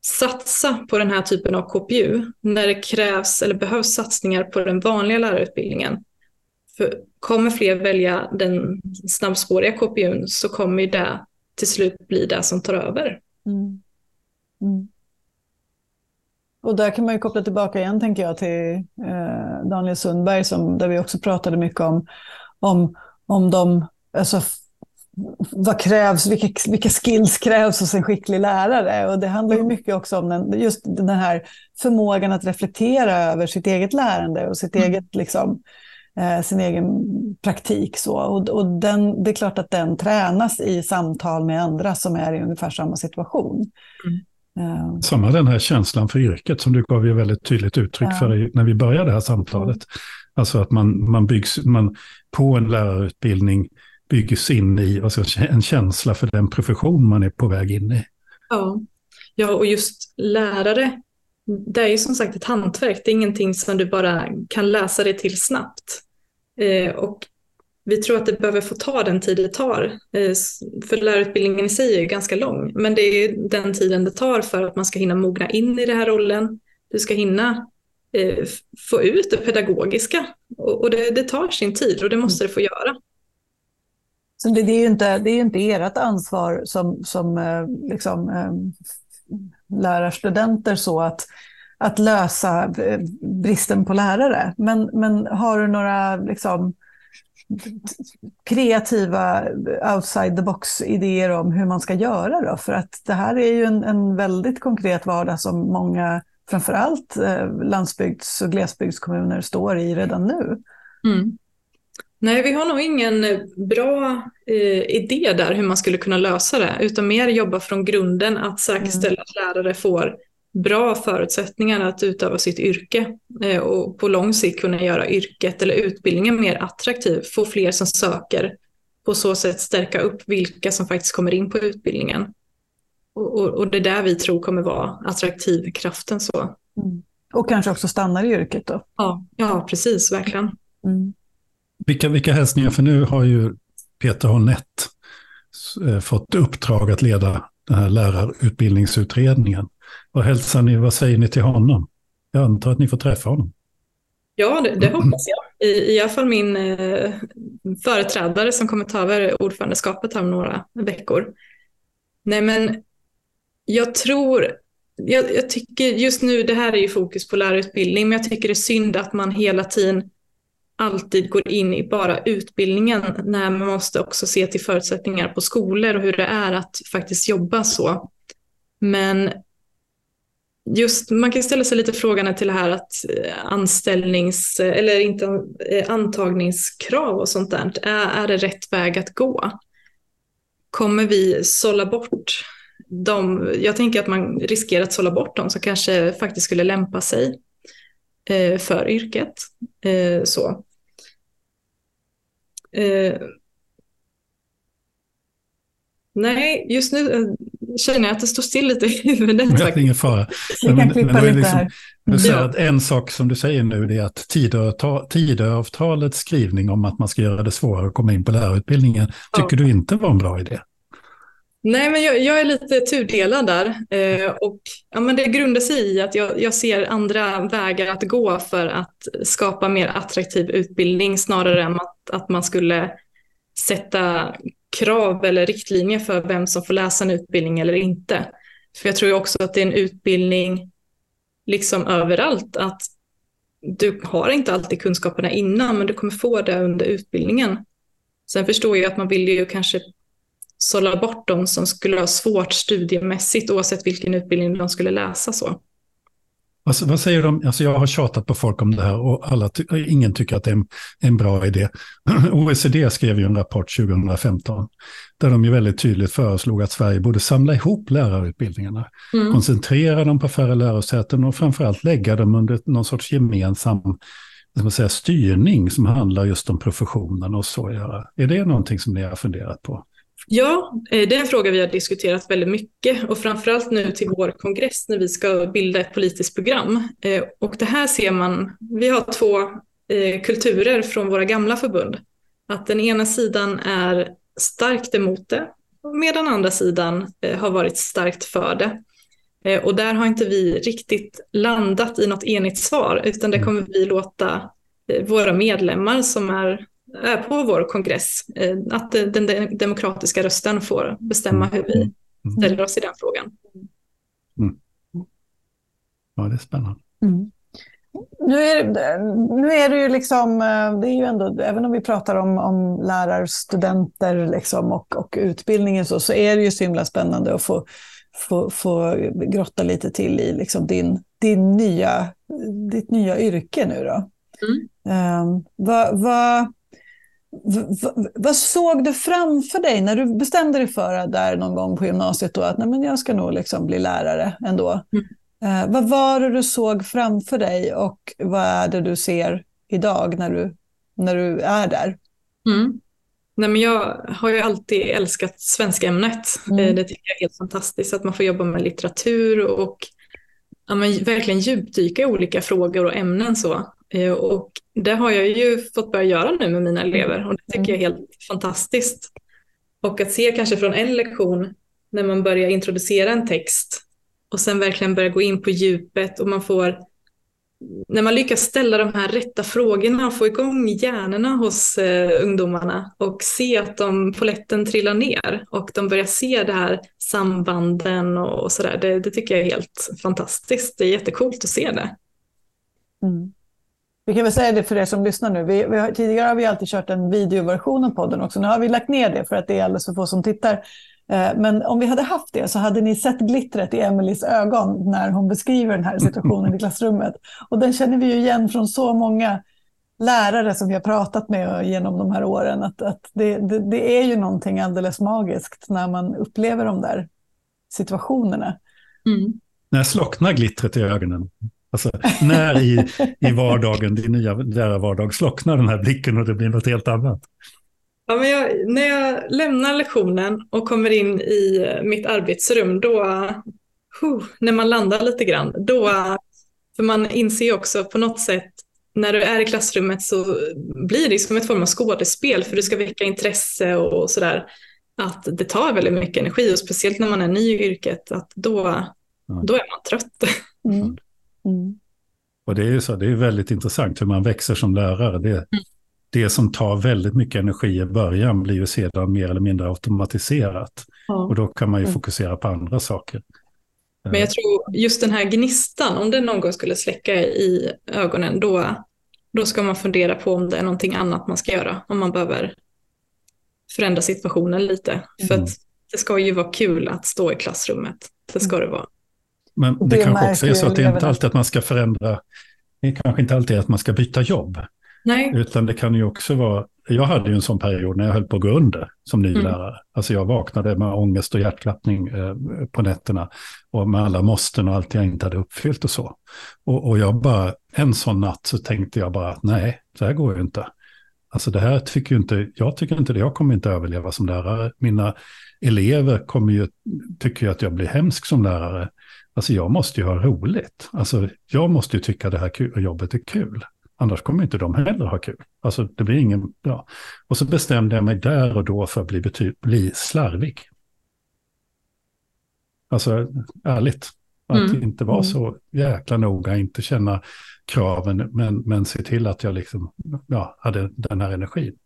satsa på den här typen av KPU när det krävs eller behövs satsningar på den vanliga lärarutbildningen. För kommer fler välja den snabbspåriga KPUn så kommer det till slut bli det som tar över. Mm. Mm. Och där kan man ju koppla tillbaka igen, tänker jag, till eh, Daniel Sundberg, som, där vi också pratade mycket om, om, om de alltså, vad krävs, vilka, vilka skills krävs hos en skicklig lärare? Och det handlar ju mycket också om den, just den här förmågan att reflektera över sitt eget lärande och sitt mm. eget, liksom, eh, sin egen praktik. Så. Och, och den, det är klart att den tränas i samtal med andra som är i ungefär samma situation. Mm. Samma den här känslan för yrket som du gav ju väldigt tydligt uttryck ja. för när vi började det här samtalet. Mm. Alltså att man, man byggs man, på en lärarutbildning byggs in i alltså, en känsla för den profession man är på väg in i. Ja, ja och just lärare, det är ju som sagt ett hantverk. Det är ingenting som du bara kan läsa dig till snabbt. Eh, och vi tror att det behöver få ta den tid det tar. Eh, för lärarutbildningen i sig är ju ganska lång, men det är den tiden det tar för att man ska hinna mogna in i den här rollen. Du ska hinna eh, få ut det pedagogiska och, det, det, tar sin tid och det måste det få göra. Så det, det, är ju inte, det är inte ert ansvar som, som eh, liksom, lärarstudenter så att, att lösa bristen på lärare. Men, men har du några liksom, kreativa outside the box-idéer om hur man ska göra då? För att det här är ju en, en väldigt konkret vardag som många, framförallt eh, landsbygds och glesbygdskommuner står i redan nu. Mm. Nej, vi har nog ingen bra eh, idé där hur man skulle kunna lösa det, utan mer jobba från grunden att säkerställa mm. att lärare får bra förutsättningar att utöva sitt yrke eh, och på lång sikt kunna göra yrket eller utbildningen mer attraktiv, få fler som söker, på så sätt stärka upp vilka som faktiskt kommer in på utbildningen. Och, och, och det är där vi tror kommer vara attraktivkraften. Så. Mm. Och kanske också stannar i yrket då? Ja, ja precis, verkligen. Mm. Vilka, vilka hälsningar, för nu har ju Peter Hornett eh, fått uppdrag att leda den här lärarutbildningsutredningen. Vad hälsar ni, vad säger ni till honom? Jag antar att ni får träffa honom. Ja, det, det hoppas jag. I, I alla fall min eh, företrädare som kommer ta över ordförandeskapet här om några veckor. Nej, men jag tror, jag, jag, tycker just nu, det här är ju fokus på lärarutbildning, men jag tycker det är synd att man hela tiden alltid går in i bara utbildningen när man måste också se till förutsättningar på skolor och hur det är att faktiskt jobba så. Men just, man kan ställa sig lite frågan till det här att eh, anställnings eller inte eh, antagningskrav och sånt där, är, är det rätt väg att gå? Kommer vi sålla bort de, jag tänker att man riskerar att sålla bort dem som kanske faktiskt skulle lämpa sig eh, för yrket. Så. Nej, just nu eh, känner jag att det står still lite i huvudet. Det är ingen fara. Vi kan klippa lite liksom. Du säger att en sak som du säger nu är att Tidöavtalets skrivning om att man ska göra det svårare att komma in på lärarutbildningen tycker ja. du inte var en bra idé? Nej, men jag, jag, är lite tudelad där. Eh, och, ja, men det grundar sig i att jag, jag, ser andra vägar att gå för att skapa mer attraktiv utbildning snarare än att, att man skulle sätta krav eller riktlinjer för vem som får läsa en utbildning eller inte. För jag tror också att det är en utbildning liksom överallt, att du har inte alltid kunskaperna innan, men du kommer få det under utbildningen. Sen förstår jag att man vill ju kanske sålla bort de som skulle ha svårt studiemässigt oavsett vilken utbildning de skulle läsa. så. Alltså, vad säger de? Alltså jag har tjatat på folk om det här och alla ingen tycker att det är en, en, bra idé. OECD skrev ju en rapport 2015 där de ju väldigt tydligt föreslog att Sverige borde samla ihop lärarutbildningarna, mm. koncentrera dem på färre lärosäten och framförallt lägga dem under någon sorts gemensam som säga, styrning som handlar just om professionen och så göra. Är det någonting som ni har funderat på? Ja, eh, det är en fråga vi har diskuterat väldigt mycket och framförallt nu till vår kongress när vi ska bilda ett politiskt program. Eh, och det här ser man, vi har två eh, kulturer från våra gamla förbund. Att den ena sidan är starkt emot det medan andra sidan har varit starkt för det. Och där har inte vi riktigt landat i något enigt svar utan det kommer vi låta våra medlemmar som är på vår kongress, eh, att den demokratiska rösten får bestämma hur vi mm. Mm. ställer oss i den frågan. Mm. Ja, det är spännande. Mm. Nu är, nu är det ju liksom, eh, det är ju ändå, även om vi pratar om, om lärarstudenter liksom och, och utbildningen så, så är det ju så himla spännande att få, få, få grotta lite till i liksom din, din nya, ditt nya yrke nu då. Mm. Um, vad, vad, vad såg du framför dig när du bestämde dig för där någon gång på gymnasiet då, att nej, men jag ska nog liksom bli lärare ändå? Mm. Eh, vad var det du såg framför dig och vad är det du ser idag när du, när du är där? Mm. Nej, men jag har ju alltid älskat svenska ämnet. Mm. Eh, det tycker jag är helt fantastiskt att man får jobba med litteratur och ja, men verkligen djupdyka i olika frågor och ämnen. så. Eh, och det har jag ju fått börja göra nu med mina elever och det tycker jag är helt fantastiskt. Och att se kanske från en lektion när man börjar introducera en text och sen verkligen börja gå in på djupet och man får när man lyckas ställa de här rätta frågorna och få igång hjärnorna hos eh, ungdomarna och se att de poletten trillar ner och de börjar se det här sambanden och, och sådär. Det, det, tycker jag är helt fantastiskt. Det är jättekult att se det. Mm. Vi kan väl säga det för er som lyssnar nu. Vi, vi har, tidigare har vi alltid kört en videoversion av podden också. Nu har vi lagt ner det för att det är alldeles för få som tittar. Eh, men om vi hade haft det så hade ni sett glittret i Emelies ögon när hon beskriver den här situationen i klassrummet. Och den känner vi ju igen från så många lärare som vi har pratat med genom de här åren. Att, att det, det, det är ju någonting alldeles magiskt när man upplever de där situationerna. Mm. När slocknar glittret i ögonen? Alltså, när i, i vardagen, din nya lärarvardag, slocknar den här blicken och det blir något helt annat? Ja, men jag, när jag lämnar lektionen och kommer in i mitt arbetsrum, då, huh, när man landar lite grann, då, för man inser också på något sätt, när du är i klassrummet så blir det som ett form av skådespel, för du ska väcka intresse och sådär, att det tar väldigt mycket energi och speciellt när man är ny i yrket, att då, då är man trött. Mm. Mm. Och det är ju så, det är väldigt intressant hur man växer som lärare. Det, mm. det som tar väldigt mycket energi i början blir ju sedan mer eller mindre automatiserat. Ja. Och då kan man ju mm. fokusera på andra saker. Men jag tror just den här gnistan, om den någon gång skulle släcka i ögonen, då, då ska man fundera på om det är någonting annat man ska göra. Om man behöver förändra situationen lite. För mm. att det ska ju vara kul att stå i klassrummet. Det ska det vara. Men det, det kanske också är så att det är inte alltid att man ska förändra, det är kanske inte alltid att man ska byta jobb. Nej. Utan det kan ju också vara, jag hade ju en sån period när jag höll på att gå under som ny mm. lärare. Alltså jag vaknade med ångest och hjärtklappning eh, på nätterna och med alla måsten och allt jag inte hade uppfyllt och så. Och, och jag bara, en sån natt så tänkte jag bara, nej, det här går ju inte. Alltså det här tycker ju inte, jag tycker inte det, jag kommer inte överleva som lärare. Mina elever kommer ju, tycker ju att jag blir hemsk som lärare. Alltså jag måste ju ha roligt. Alltså jag måste ju tycka det här jobbet är kul. Annars kommer inte de heller ha kul. Alltså det blir ingen, ja. Och så bestämde jag mig där och då för att bli, bli slarvig. Alltså ärligt. Att mm. inte vara mm. så jäkla noga, inte känna kraven, men, men se till att jag liksom, ja, hade den här energin.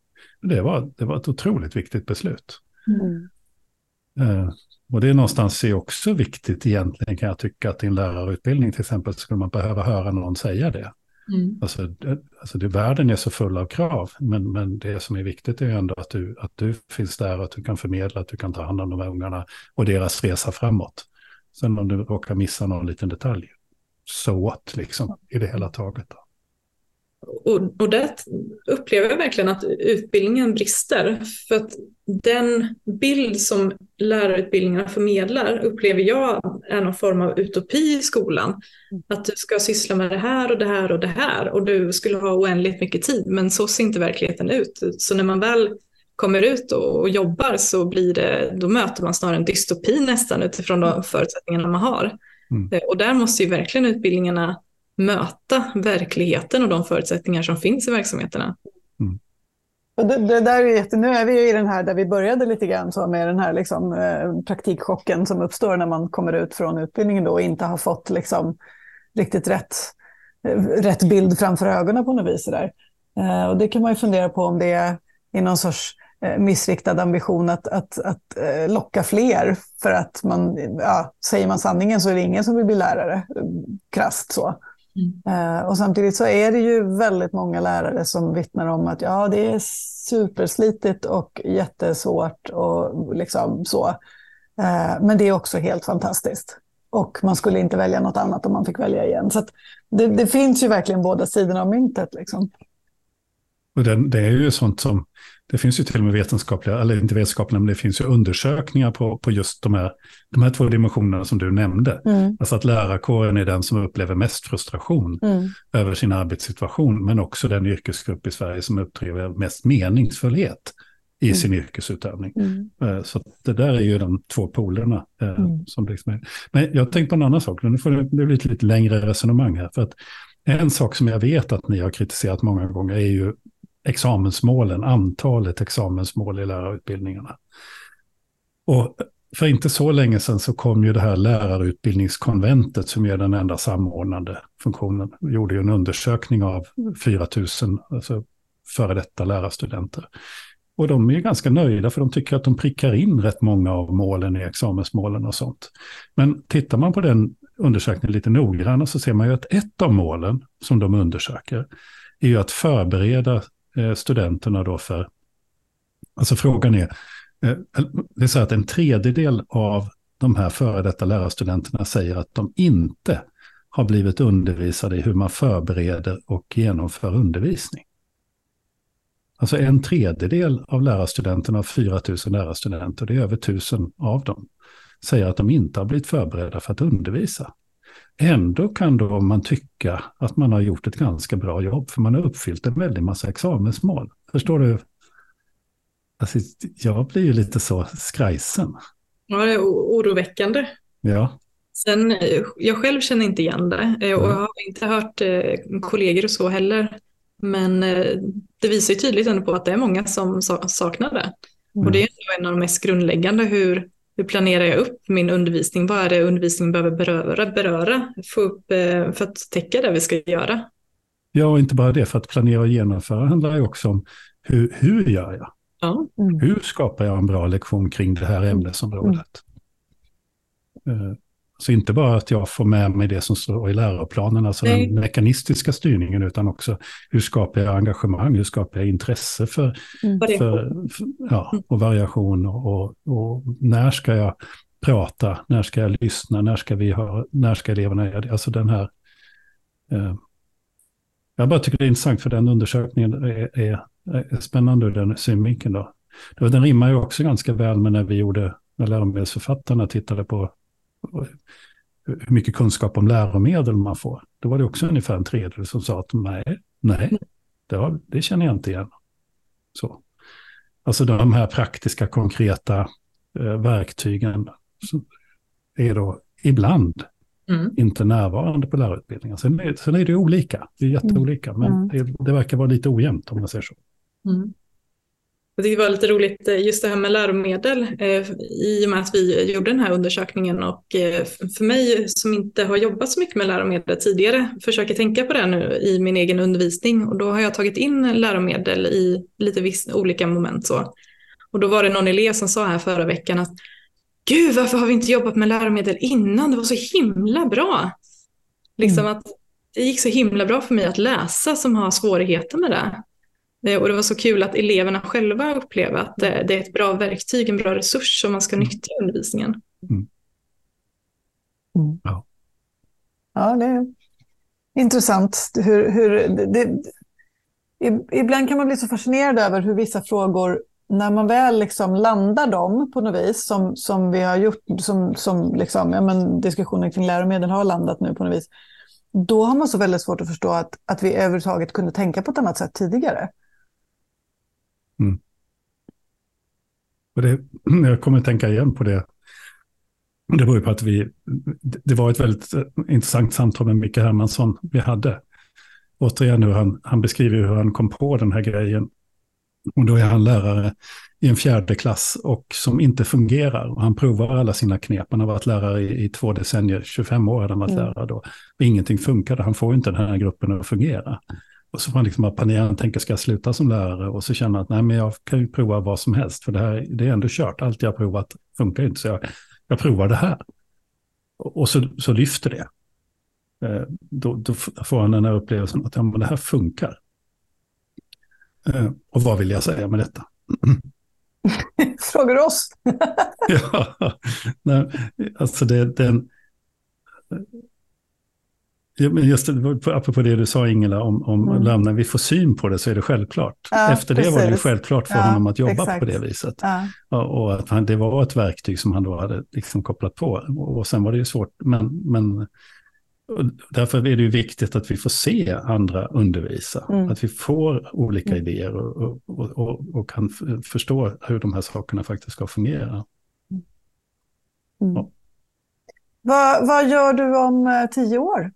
Det var, det var ett otroligt viktigt beslut. Mm. Och det är någonstans är också viktigt egentligen kan jag tycka att i en lärarutbildning till exempel skulle man behöva höra någon säga det. Mm. Alltså, alltså det, världen är så full av krav, men, men det som är viktigt är ändå att du, att du finns där, att du kan förmedla, att du kan ta hand om de här ungarna och deras resa framåt. Sen om du råkar missa någon liten detalj, så what liksom i det hela taget. Då. Och, och där upplever jag verkligen att utbildningen brister. För att den bild som lärarutbildningarna förmedlar upplever jag är någon form av utopi i skolan. Att du ska syssla med det här och det här och det här och du skulle ha oändligt mycket tid. Men så ser inte verkligheten ut. Så när man väl kommer ut och jobbar så blir det, då möter man snarare en dystopi nästan utifrån de förutsättningarna man har. Mm. Och där måste ju verkligen utbildningarna möta verkligheten och de förutsättningar som finns i verksamheterna. Mm. Och det, det, där är jätte, nu är vi i den här där vi började lite grann så med den här liksom, eh, praktikchocken som uppstår när man kommer ut från utbildningen då och inte har fått liksom, riktigt rätt, eh, rätt bild framför ögonen på något vis. Där. Eh, och det kan man ju fundera på om det är i någon sorts eh, missriktad ambition att, att, att eh, locka fler. För att man, ja, säger man sanningen så är det ingen som vill bli lärare, krasst så. Mm. och samtidigt så är det ju väldigt många lärare som vittnar om att ja, det är superslitigt och jättesvårt och liksom så. Uh, men det är också helt fantastiskt. Och man skulle inte välja något annat om man fick välja igen. Så det, det, finns ju verkligen båda sidorna av myntet. Liksom. Och det, det är ju sånt som det finns ju till och med vetenskapliga, eller inte vetenskapliga, men det finns ju undersökningar på, på just de här, de här två dimensionerna som du nämnde. Mm. Alltså att lärarkåren är den som upplever mest frustration mm. över sin arbetssituation, men också den yrkesgrupp i Sverige som upplever mest meningsfullhet i mm. sin yrkesutövning. Mm. Eh, så det där är ju de två polerna. Eh, mm. som liksom är. Men jag tänkte på en annan sak, nu får det bli ett lite längre resonemang här. För att en sak som jag vet att ni har kritiserat många gånger är ju examensmålen, antalet examensmål i lärarutbildningarna. Och för inte så länge sedan så kom ju det här lärarutbildningskonventet som är den enda samordnande funktionen. Vi gjorde ju en undersökning av 4 000 alltså före detta lärarstudenter. Och de är ganska nöjda för de tycker att de prickar in rätt många av målen i examensmålen och sånt. Men tittar man på den undersökningen lite noggrannare så ser man ju att ett av målen som de undersöker är ju att förbereda Eh, studenterna då för... Alltså frågan är, eh, det är så att en tredjedel av de här före detta lärarstudenterna säger att de inte har blivit undervisade i hur man förbereder och genomför undervisning. Alltså en tredjedel av lärarstudenterna av 4 000 lärarstudenter, det är över 1000 av dem, säger att de inte har blivit förberedda för att undervisa. Ändå kan då man tycka att man har gjort ett ganska bra jobb, för man har uppfyllt en väldig massa examensmål. Förstår du? Alltså, jag blir ju lite så skrajsen. Ja, det är oroväckande. Ja. Sen, eh, jag själv känner inte igen det eh, och jag har inte hört eh, kollegor och så heller. Men det visar ju tydligt ändå på att det är många som saknar det. Mm. Och det är en av de mest grundläggande. Hur, hur planerar jag upp min undervisning? Vad är det undervisningen behöver beröra, beröra få upp, för att täcka det vi ska göra? Ja, och inte bara det. För att planera och genomföra handlar ju också om hur, hur gör jag? Ja. Mm. Hur skapar jag en bra lektion kring det här ämnesområdet? Mm. Så inte bara att jag får med mig det som står i läroplanen, alltså Nej. den mekanistiska styrningen, utan också hur skapar jag engagemang, hur skapar jag intresse för, mm. för, för ja, mm. och variation och, och, när ska jag prata, när ska jag lyssna, när ska, vi ha, när ska eleverna göra det? Alltså den här... Eh, jag bara tycker det är intressant för den undersökningen är, är, är spännande ur den synvinkeln. Då. Den rimmar ju också ganska väl med när vi gjorde, när läromedelsförfattarna tittade på hur mycket kunskap om läromedel man får. Då var det också ungefär en tredjedel som sa att nej, nej, det, har, det känner jag inte igen. Så. Alltså de här praktiska, konkreta eh, verktygen är då ibland mm. inte närvarande på lärarutbildningen. Sen är, sen är det olika, det är jätteolika, men mm. det, det, verkar vara lite ojämnt om man säger så. Mm. Jag tyckte det var lite roligt eh, just det här med läromedel eh, i och med att vi gjorde den här undersökningen och eh, för mig som inte har jobbat så mycket med läromedel tidigare försöker tänka på det nu i min egen undervisning och då har jag tagit in läromedel i lite viss, olika moment så. Och då var det någon elev som sa här förra veckan att Gud, varför har vi inte jobbat med läromedel innan? Det var så himla bra. Liksom mm. att det gick så himla bra för mig att läsa som har svårigheter med det. Eh, och det var så kul att eleverna själva upplever att det är ett bra verktyg, en bra resurs som man ska mm. nyttja i undervisningen. Mm. Mm. Ja. ja, det är intressant. Hur, hur det, det, ibland kan man bli så fascinerad över hur vissa frågor, när man väl liksom landar dem på något vis, som, som vi har gjort, som, som liksom, ja, men diskussionen kring läromedel har landat nu på något vis, då har man så väldigt svårt att förstå att, att vi överhuvudtaget kunde tänka på ett annat sätt tidigare. Mm. Och det, jag kommer att tänka igen på det. Det beror på att vi, det var ett väldigt intressant samtal med Micke Hermansson vi hade. Återigen hur han, han beskriver hur han kom på den här grejen. Och då är han lärare i en fjärde klass och som inte fungerar. Och han provar alla sina knep. Han har varit lärare i, i två decennier, 25 år hade han varit mm. lärare då. Och ingenting funkade, han får inte den här gruppen att fungera. Och så får man liksom bara planera, tänka ska jag sluta som lärare? Och så känna att nej, men jag kan ju prova vad som helst, för det här det är ändå kört. Allt jag har provat funkar inte, så jag, jag provar det här. Och så, så lyfter det. Eh, då, då, får han den här upplevelsen att ja, men det här funkar. Eh, och vad vill jag säga med detta? Frågar oss? ja, nej, alltså det, den, Ja, men just apropå det du sa Ingela om, om mm. när vi får syn på det så är det självklart. Ja, Efter det var det ju självklart för ja, honom att jobba exakt. på det viset. Ja. Och att han, det var ett verktyg som han då hade liksom kopplat på. Och sen var det ju svårt, men, men därför är det ju viktigt att vi får se andra undervisa. Mm. Att vi får olika mm. idéer och, och, och, och, kan förstå hur de här sakerna faktiskt ska fungera. Mm. Ja. Vad, vad gör du om eh, tio år?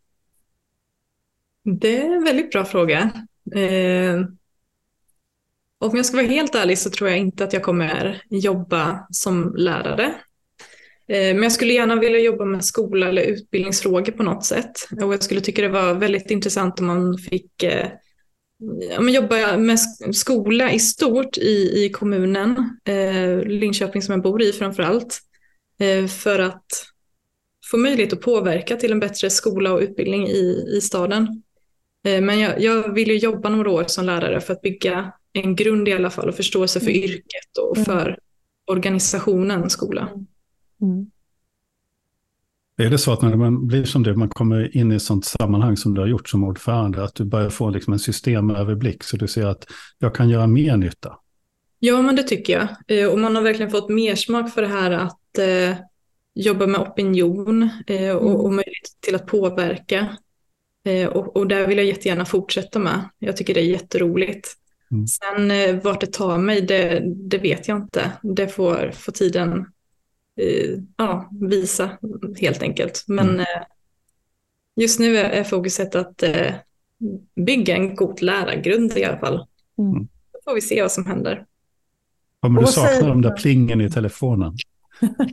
Det är en väldigt bra fråga. Eh, om jag ska vara helt ärlig så tror jag inte att jag kommer jobba som lärare. Eh, men jag skulle gärna vilja jobba med skola eller utbildningsfrågor på något sätt. Och jag skulle tycka det var väldigt intressant om man fick eh, jobba med skola i stort i, i kommunen, eh, Linköping som jag bor i framför allt. Eh, för att få möjlighet att påverka till en bättre skola och utbildning i, i staden. Eh, men jag, jag vill ju jobba några år som lärare för att bygga en grund i alla fall och förståelse för mm. yrket och mm. för organisationen skola. Mm. Är det så att när man blir som du, man kommer in i ett sånt sammanhang som du har gjort som ordförande, att du börjar få liksom en systemöverblick så du ser att jag kan göra mer nytta? Ja, men det tycker jag. Eh, och man har verkligen fått mer smak för det här att eh, jobba med opinion eh, och, mm. och möjlighet till att påverka. Eh, och, och där vill jag jättegärna fortsätta med. Jag tycker det är jätteroligt. Mm. Sen eh, vart det tar mig, det, det vet jag inte. Det får, får tiden eh, ja, visa helt enkelt. Men mm. Eh, just nu är, är fokuset att eh, bygga en god lärargrund i alla fall. Mm. Då får vi se vad som händer. Kommer du sakna de där plingen i telefonen?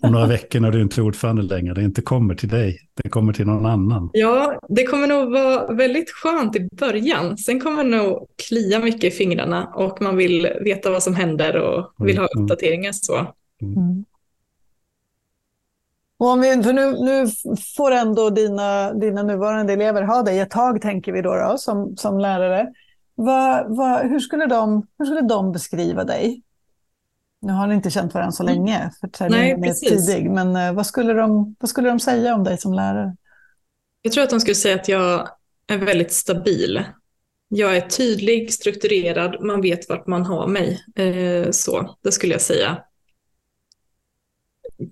Om några veckor när du inte är ordförande längre. Det inte kommer till dig, det kommer till någon annan. Ja, det kommer nog vara väldigt skönt i början. Sen kommer det nog klia mycket i fingrarna och man vill veta vad som händer och vill ha mm, uppdateringar. Så. Mm. mm. Och om vi, för nu, nu får ändå dina, dina nuvarande elever ha dig ett tag, tänker vi då, då som, som lärare. Va, va, hur, skulle de, hur skulle de beskriva dig? Nu har ni inte känt varandra så mm. länge, för terminen är tidig. Men eh, vad skulle, de, vad skulle de säga om dig som lärare? Jag tror att de skulle säga att jag är väldigt stabil. Jag är tydlig, strukturerad, man vet vart man har mig. Eh, så, det skulle jag säga.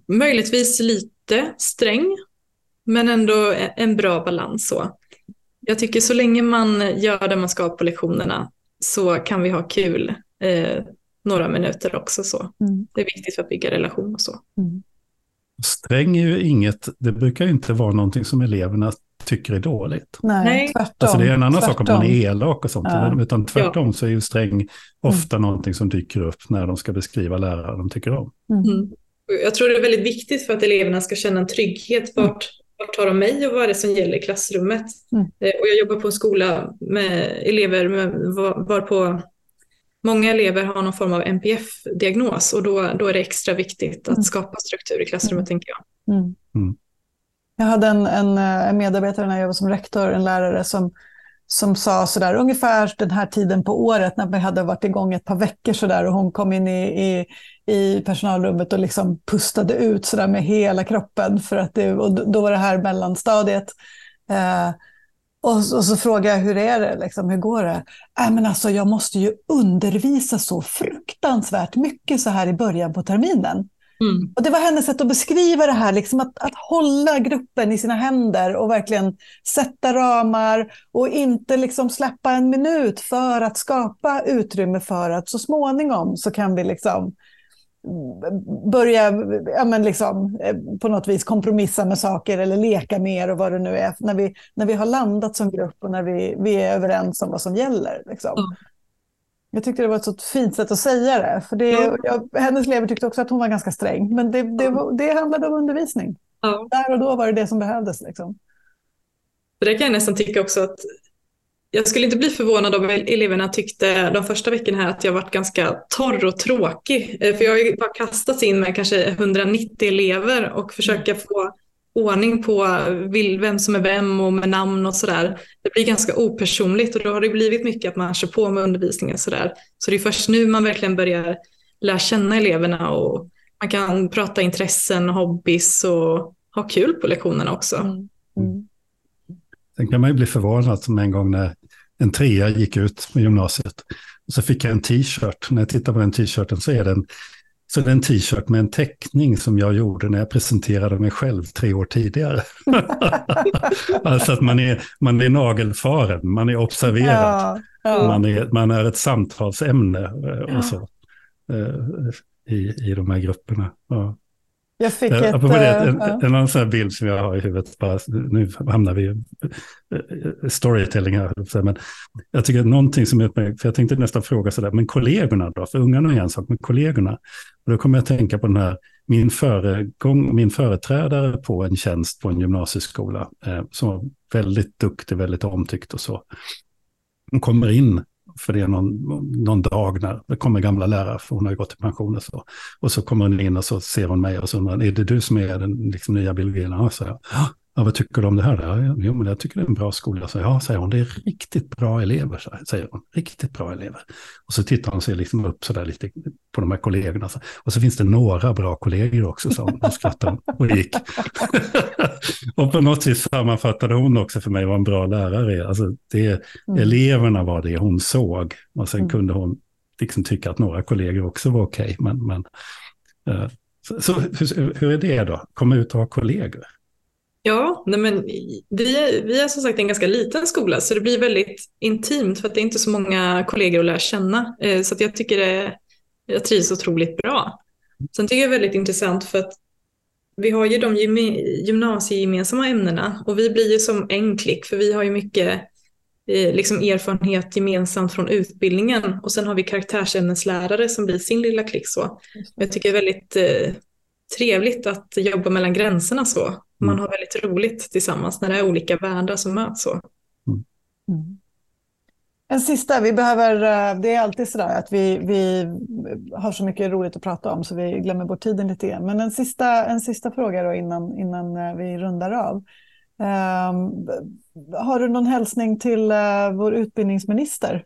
Möjligtvis lite sträng, men ändå en bra balans. så. Jag tycker så länge man gör det man ska på lektionerna så kan vi ha kul. Några minuter också. Så. Mm. Det är viktigt för att bygga relation och så. Mm. Sträng är ju inget, det brukar ju inte vara någonting som eleverna tycker är dåligt. Nej, tvärtom. Alltså det är en annan tvärtom. sak om man är elak och sånt, ja. utan tvärtom ja. så är ju sträng ofta mm. någonting som dyker upp när de ska beskriva lärare de tycker om. Mm. mm. Jag tror det är väldigt viktigt för att eleverna ska känna en trygghet. Mm. Vart, vart tar de mig och vad är det som gäller i klassrummet? Mm. Eh, och jag jobbar på en skola med elever med, var, var på Många elever har någon form av NPF-diagnos och då, då är det extra viktigt att mm. skapa struktur i klassrummet, mm. tänker jag. Mm. mm. Jag hade en, en, en, medarbetare när jag var som rektor, en lärare som, som sa sådär ungefär den här tiden på året när vi hade varit igång ett par veckor sådär och hon kom in i, i, i personalrummet och liksom pustade ut sådär med hela kroppen för att det, och då var det här mellanstadiet. Eh, och, och, så frågar jag hur är det, liksom, hur går det? Äh, men alltså, jag måste ju undervisa så fruktansvärt mycket så här i början på terminen. Mm. Och Det var hennes sätt att beskriva det här, liksom att, att hålla gruppen i sina händer och verkligen sätta ramar och inte liksom släppa en minut för att skapa utrymme för att så småningom så kan vi liksom börja ja, men liksom, eh, på något vis kompromissa med saker eller leka mer och vad det nu är. När vi, när vi har landat som grupp och när vi, vi är överens om vad som gäller. Liksom. Mm. Jag tyckte det var ett så fint sätt att säga det. För det, mm. jag, hennes elever tyckte också att hon var ganska sträng. Men det, det, mm. det handlade om undervisning. Där och då var det det som behövdes. Liksom. Det kan jag nästan tycka också att jag skulle inte bli förvånad om eleverna tyckte de första veckorna här att jag varit ganska torr och tråkig. Eh, för jag har ju bara kastats in med kanske 190 elever och försöka mm. få ordning på vem som är vem och med namn och sådär. Det blir ganska opersonligt och då har det blivit mycket att man kör på med undervisningen sådär. Så det är först nu man verkligen börjar lära känna eleverna och man kan prata intressen, hobbys och ha kul på lektionerna också. Mm. Mm. Sen kan man ju bli förvånad som en gång när en trea gick ut med gymnasiet. Och så fick jag en t-shirt. När jag tittar på den t-shirten så är den så det är en t-shirt med en teckning som jag gjorde när jag presenterade mig själv tre år tidigare. alltså att man är, man är nagelfaren, man är observerad, ja, ja. Man, är, man är ett samtalsämne eh, och så, eh, i, i de här grupperna. Ja. Jag fick eh, ett... Det, en, uh, en annan sån bild som jag har i huvudet, bara, nu hamnar vi i eh, storytelling här, men jag tycker att någonting som är för jag tänkte nästan fråga sådär, men kollegorna då? För ungarna är en sak, men kollegorna. Och då kommer jag att tänka på den här, min, föregång, min företrädare på en tjänst på en gymnasieskola, eh, som var väldigt duktig, väldigt omtyckt och så. Hon kommer in för det är någon, någon dag när det kommer gamla lärare, för hon har ju gått i pension och så. Och så kommer hon in och så ser hon mig och så undrar är det du som är den liksom, nya biologin? Och så jag. Ja, vad tycker du om det här? Då? Jo, men jag tycker det är en bra skola. Så, ja, säger hon, det är riktigt bra elever, säger hon. Riktigt bra elever. Och så tittar hon sig liksom upp så där lite på de här kollegorna. Och så finns det några bra kollegor också, sa hon. Och skrattade och gick. och på något vis sammanfattade hon också för mig vad en bra lärare är. Alltså, det, mm. Eleverna var det hon såg. Och sen mm. kunde hon liksom tycka att några kollegor också var okej. Okay, men, men, uh, så, så hur, hur är det då? Komma ut och ha kollegor? Ja, nej men vi, är, vi är som sagt en ganska liten skola så det blir väldigt intimt för att det är inte så många kollegor att lära känna. Eh, så jag tycker det, jag trivs otroligt bra. Sen tycker jag det är väldigt intressant för att vi har ju de gymnasiegemensamma ämnena och vi blir ju som en klick för vi har ju mycket eh, liksom erfarenhet gemensamt från utbildningen och sen har vi karaktärsämneslärare som blir sin lilla klick så. Jag tycker det är väldigt eh, trevligt att jobba mellan gränserna så. Man mm. har väldigt roligt tillsammans när det är olika världar som möts. Så. Mm. mm. En sista, vi behöver, eh, det är alltid sådär att vi, vi har så mycket roligt att prata om så vi glömmer bort tiden lite grann. Men en sista, en sista fråga då innan, innan eh, vi rundar av. Um, har du någon hälsning till uh, vår utbildningsminister?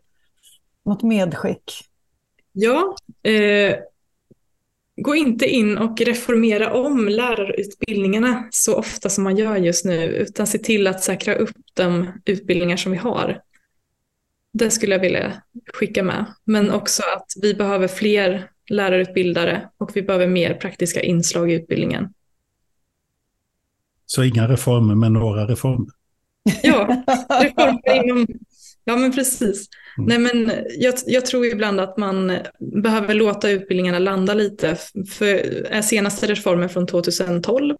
Något medskick? Ja, eh, gå inte in och reformera om lärarutbildningarna så ofta som man gör just nu, utan se till att säkra upp de utbildningar som vi har. Det skulle jag vilja skicka med. Men också att vi behöver fler lärarutbildare och vi behöver mer praktiska inslag i utbildningen. Så inga reformer, men några reformer? Ja, reformer inom Ja, men precis. Mm. Nej, men jag, jag, tror ibland att man behöver låta utbildningarna landa lite. För är senaste reformen från 2012,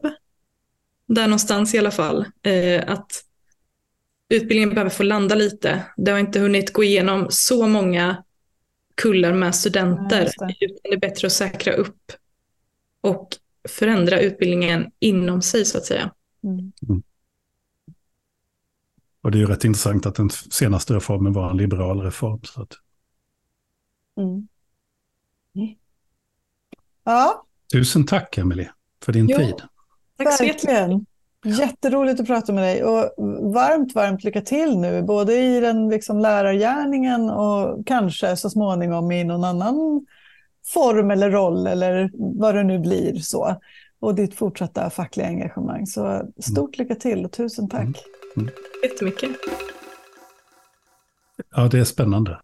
där någonstans i alla fall, eh, att utbildningen behöver få landa lite. Det har inte hunnit gå igenom så många kullar med studenter. Ja, det. det är bättre att säkra upp och förändra utbildningen inom sig så att säga. Mm. Mm. Och det är ju rätt intressant att den senaste reformen var en liberal reform. Så att... mm. Ja. Tusen tack Emelie för din jo. tid. Tack så jättemycket. Jätteroligt att prata med dig och varmt, varmt lycka till nu, både i den liksom lärargärningen och kanske så småningom i någon annan form eller roll eller vad det nu blir så. Och ditt fortsatta fackliga engagemang. Så stort lycka till och tusen tack. Mm. Mm. Jättemycket. Ja, det är spännande.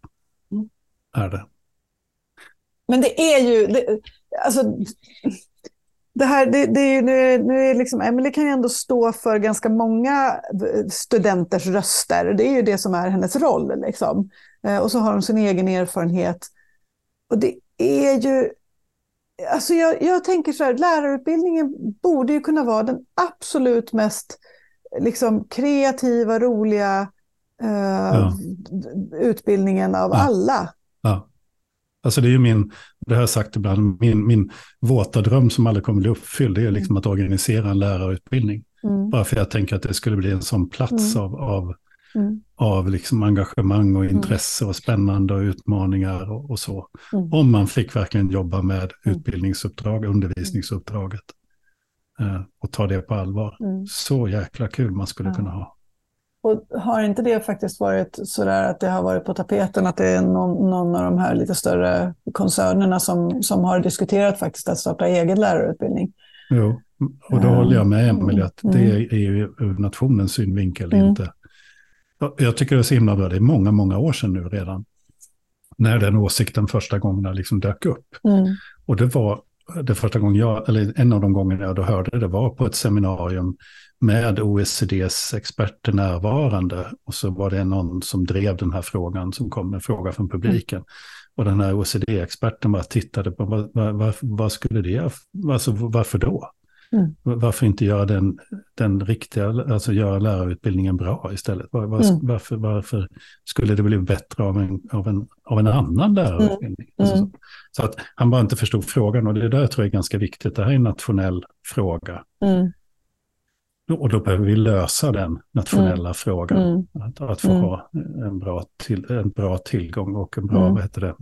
Mm. Är det. Men det är ju... Det, alltså, det här, det, det är nu, nu är liksom, Emily kan ju ändå stå för ganska många studenters röster. Det är ju det som är hennes roll. Liksom. Eh, och så har hon sin egen erfarenhet. Och det är ju... Alltså jag, jag tänker så här, lärarutbildningen borde ju kunna vara den absolut mest liksom kreativa, roliga eh, ja. utbildningen av ja. alla. Ja. Alltså det är ju min, det har jag sagt ibland, min, min våta dröm som aldrig kommer bli uppfylld, det är liksom mm. att organisera en lärarutbildning. Mm. Bara för jag tänker att det skulle bli en sån plats mm. av, av, mm. av liksom engagemang och mm. intresse och spännande och utmaningar och, och så. Mm. Om man fick verkligen jobba med utbildningsuppdrag, undervisningsuppdraget. Eh, och ta det på allvar. Mm. Så jäkla kul man skulle ja. kunna ha. Och har inte det faktiskt varit så där att det har varit på tapeten att det är någon, någon av de här lite större koncernerna som, som har diskuterat faktiskt att starta egen lärarutbildning? Jo, och då håller jag med Emelie att mm. det är ju ur nationens synvinkel mm. inte. Jag tycker det är så himla bra, det är många, många år sedan nu redan, när den åsikten första gången liksom dök upp. Mm. Och det var det första gången jag, eller en av de gångerna jag då hörde det var på ett seminarium med OECDs experter närvarande. Och så var det någon som drev den här frågan, som kom med en fråga från publiken. Mm. Och den här OECD-experten bara tittade på vad, vad, vad, skulle det, alltså, varför då? Mm. Varför inte göra den, den riktiga, alltså göra lärarutbildningen bra istället? Var, var, mm. varför, varför skulle det bli bättre av en, av en, av en annan lärarutbildning? Mm. Alltså, så, så, att han bara inte förstod frågan och det där tror jag är ganska viktigt. Det här är en nationell fråga. Mm. Och då behöver vi lösa den nationella mm. frågan. Mm. Att, att få ha en bra, till, en bra tillgång och en bra, vad heter det,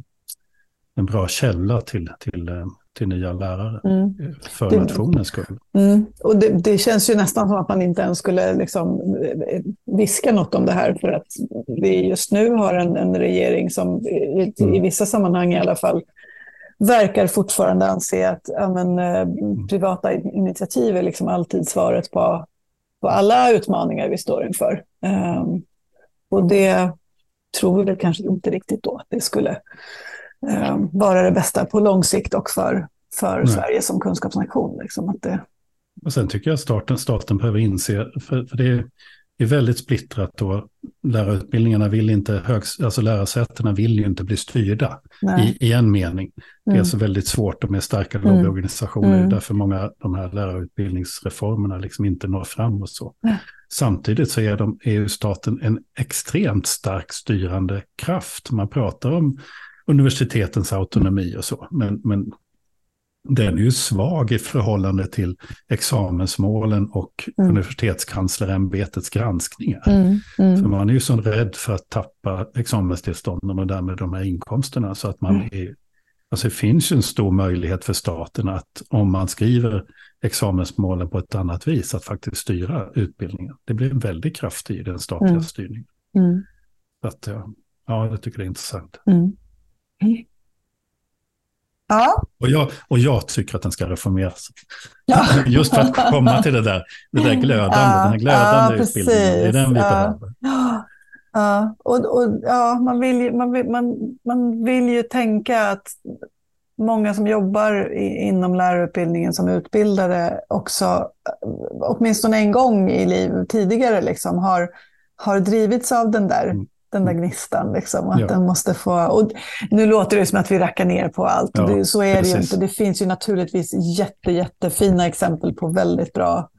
en bra källa till, till, eh, till nya lärare mm. för det, nationens skull. Mm. Och det, det, känns ju nästan som att man inte ens skulle liksom viska något om det här för att vi just nu har en, en regering som i, i mm. vissa sammanhang i alla fall verkar fortfarande anse att ja, men, eh, privata initiativ är liksom alltid svaret på, på alla utmaningar vi står inför. Um, och det tror vi väl kanske inte riktigt då att det skulle um, vara det bästa på lång sikt och för, för Sverige som kunskapsnation. Liksom, att det... Och sen tycker jag staten, staten behöver inse, för, för det, är väldigt splittrat då. Lärarutbildningarna vill inte, högs, alltså lärarsätena vill ju inte bli styrda i, i, en mening. Det är mm. alltså väldigt svårt med starka mm. lobbyorganisationer, mm. därför många av de här lärarutbildningsreformerna liksom inte når fram och så. Mm. Samtidigt så är de EU-staten en extremt stark styrande kraft. Man pratar om universitetens autonomi och så, men, men den är ju svag i förhållande till examensmålen och mm. universitetskanslerämbetets granskningar. Mm, mm. För man är ju så rädd för att tappa examenstillstånden och därmed de här inkomsterna. Så att man mm. är, alltså det finns ju en stor möjlighet för staten att om man skriver examensmålen på ett annat vis, att faktiskt styra utbildningen. Det blir en väldig kraft i den statliga mm. styrningen. Mm. Så att, ja, jag tycker det är intressant. Ja. Och, jag, och jag tycker att den ska reformeras. Ja. Just för att komma till det där, det där glödande, ja. den här glödande ja, utbildningen. Det är den vi behöver. Ja, och, och, ja man, vill, man, vill, man, man vill ju tänka att många som jobbar i, inom lärarutbildningen som utbildare också, åtminstone en gång i livet tidigare, liksom, har, har drivits av den där mm den där mm. gnistan. Liksom, att ja. den måste få, och nu låter det som att vi rackar ner på allt. Ja, det, så är precis. det ju inte. Det finns ju naturligtvis jätte, jättefina exempel på väldigt bra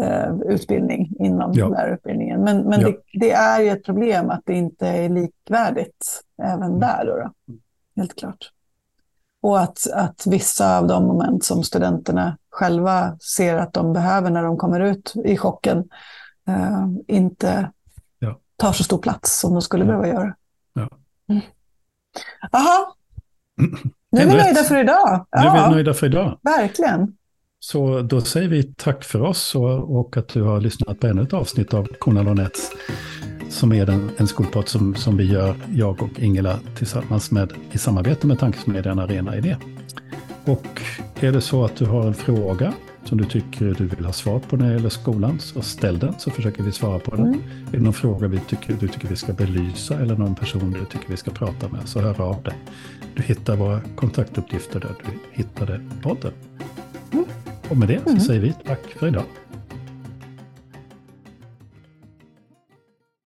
eh, utbildning inom ja. lärarutbildningen. Men, men ja. det, det, är ju ett problem att det inte är likvärdigt även mm. där. Då, då. Helt klart. Och att, att vissa av de moment som studenterna själva ser att de behöver när de kommer ut i chocken eh, inte tar så stor plats som de skulle behöva göra. Ja. Mm. Aha. Nu är vi nöjda för idag. Ja. Nu är vi nöjda för idag. Verkligen. Så då säger vi tack för oss och, och att du har lyssnat på ännu ett avsnitt av Cornell Nets som är den, en skolpodd som, som vi gör, jag och Ingela, tillsammans med i samarbete med Tankesmedjan Arena Idé. Och är det så att du har en fråga som du tycker du vill ha svar på när det gäller skolan, så ställ den så försöker vi svara på den. Mm. Är det någon fråga vi tycker, du tycker vi ska belysa eller någon person du tycker vi ska prata med, så hör av dig. Du hittar våra kontaktuppgifter där du hittade podden. Mm. Och med det så mm. säger vi tack för idag.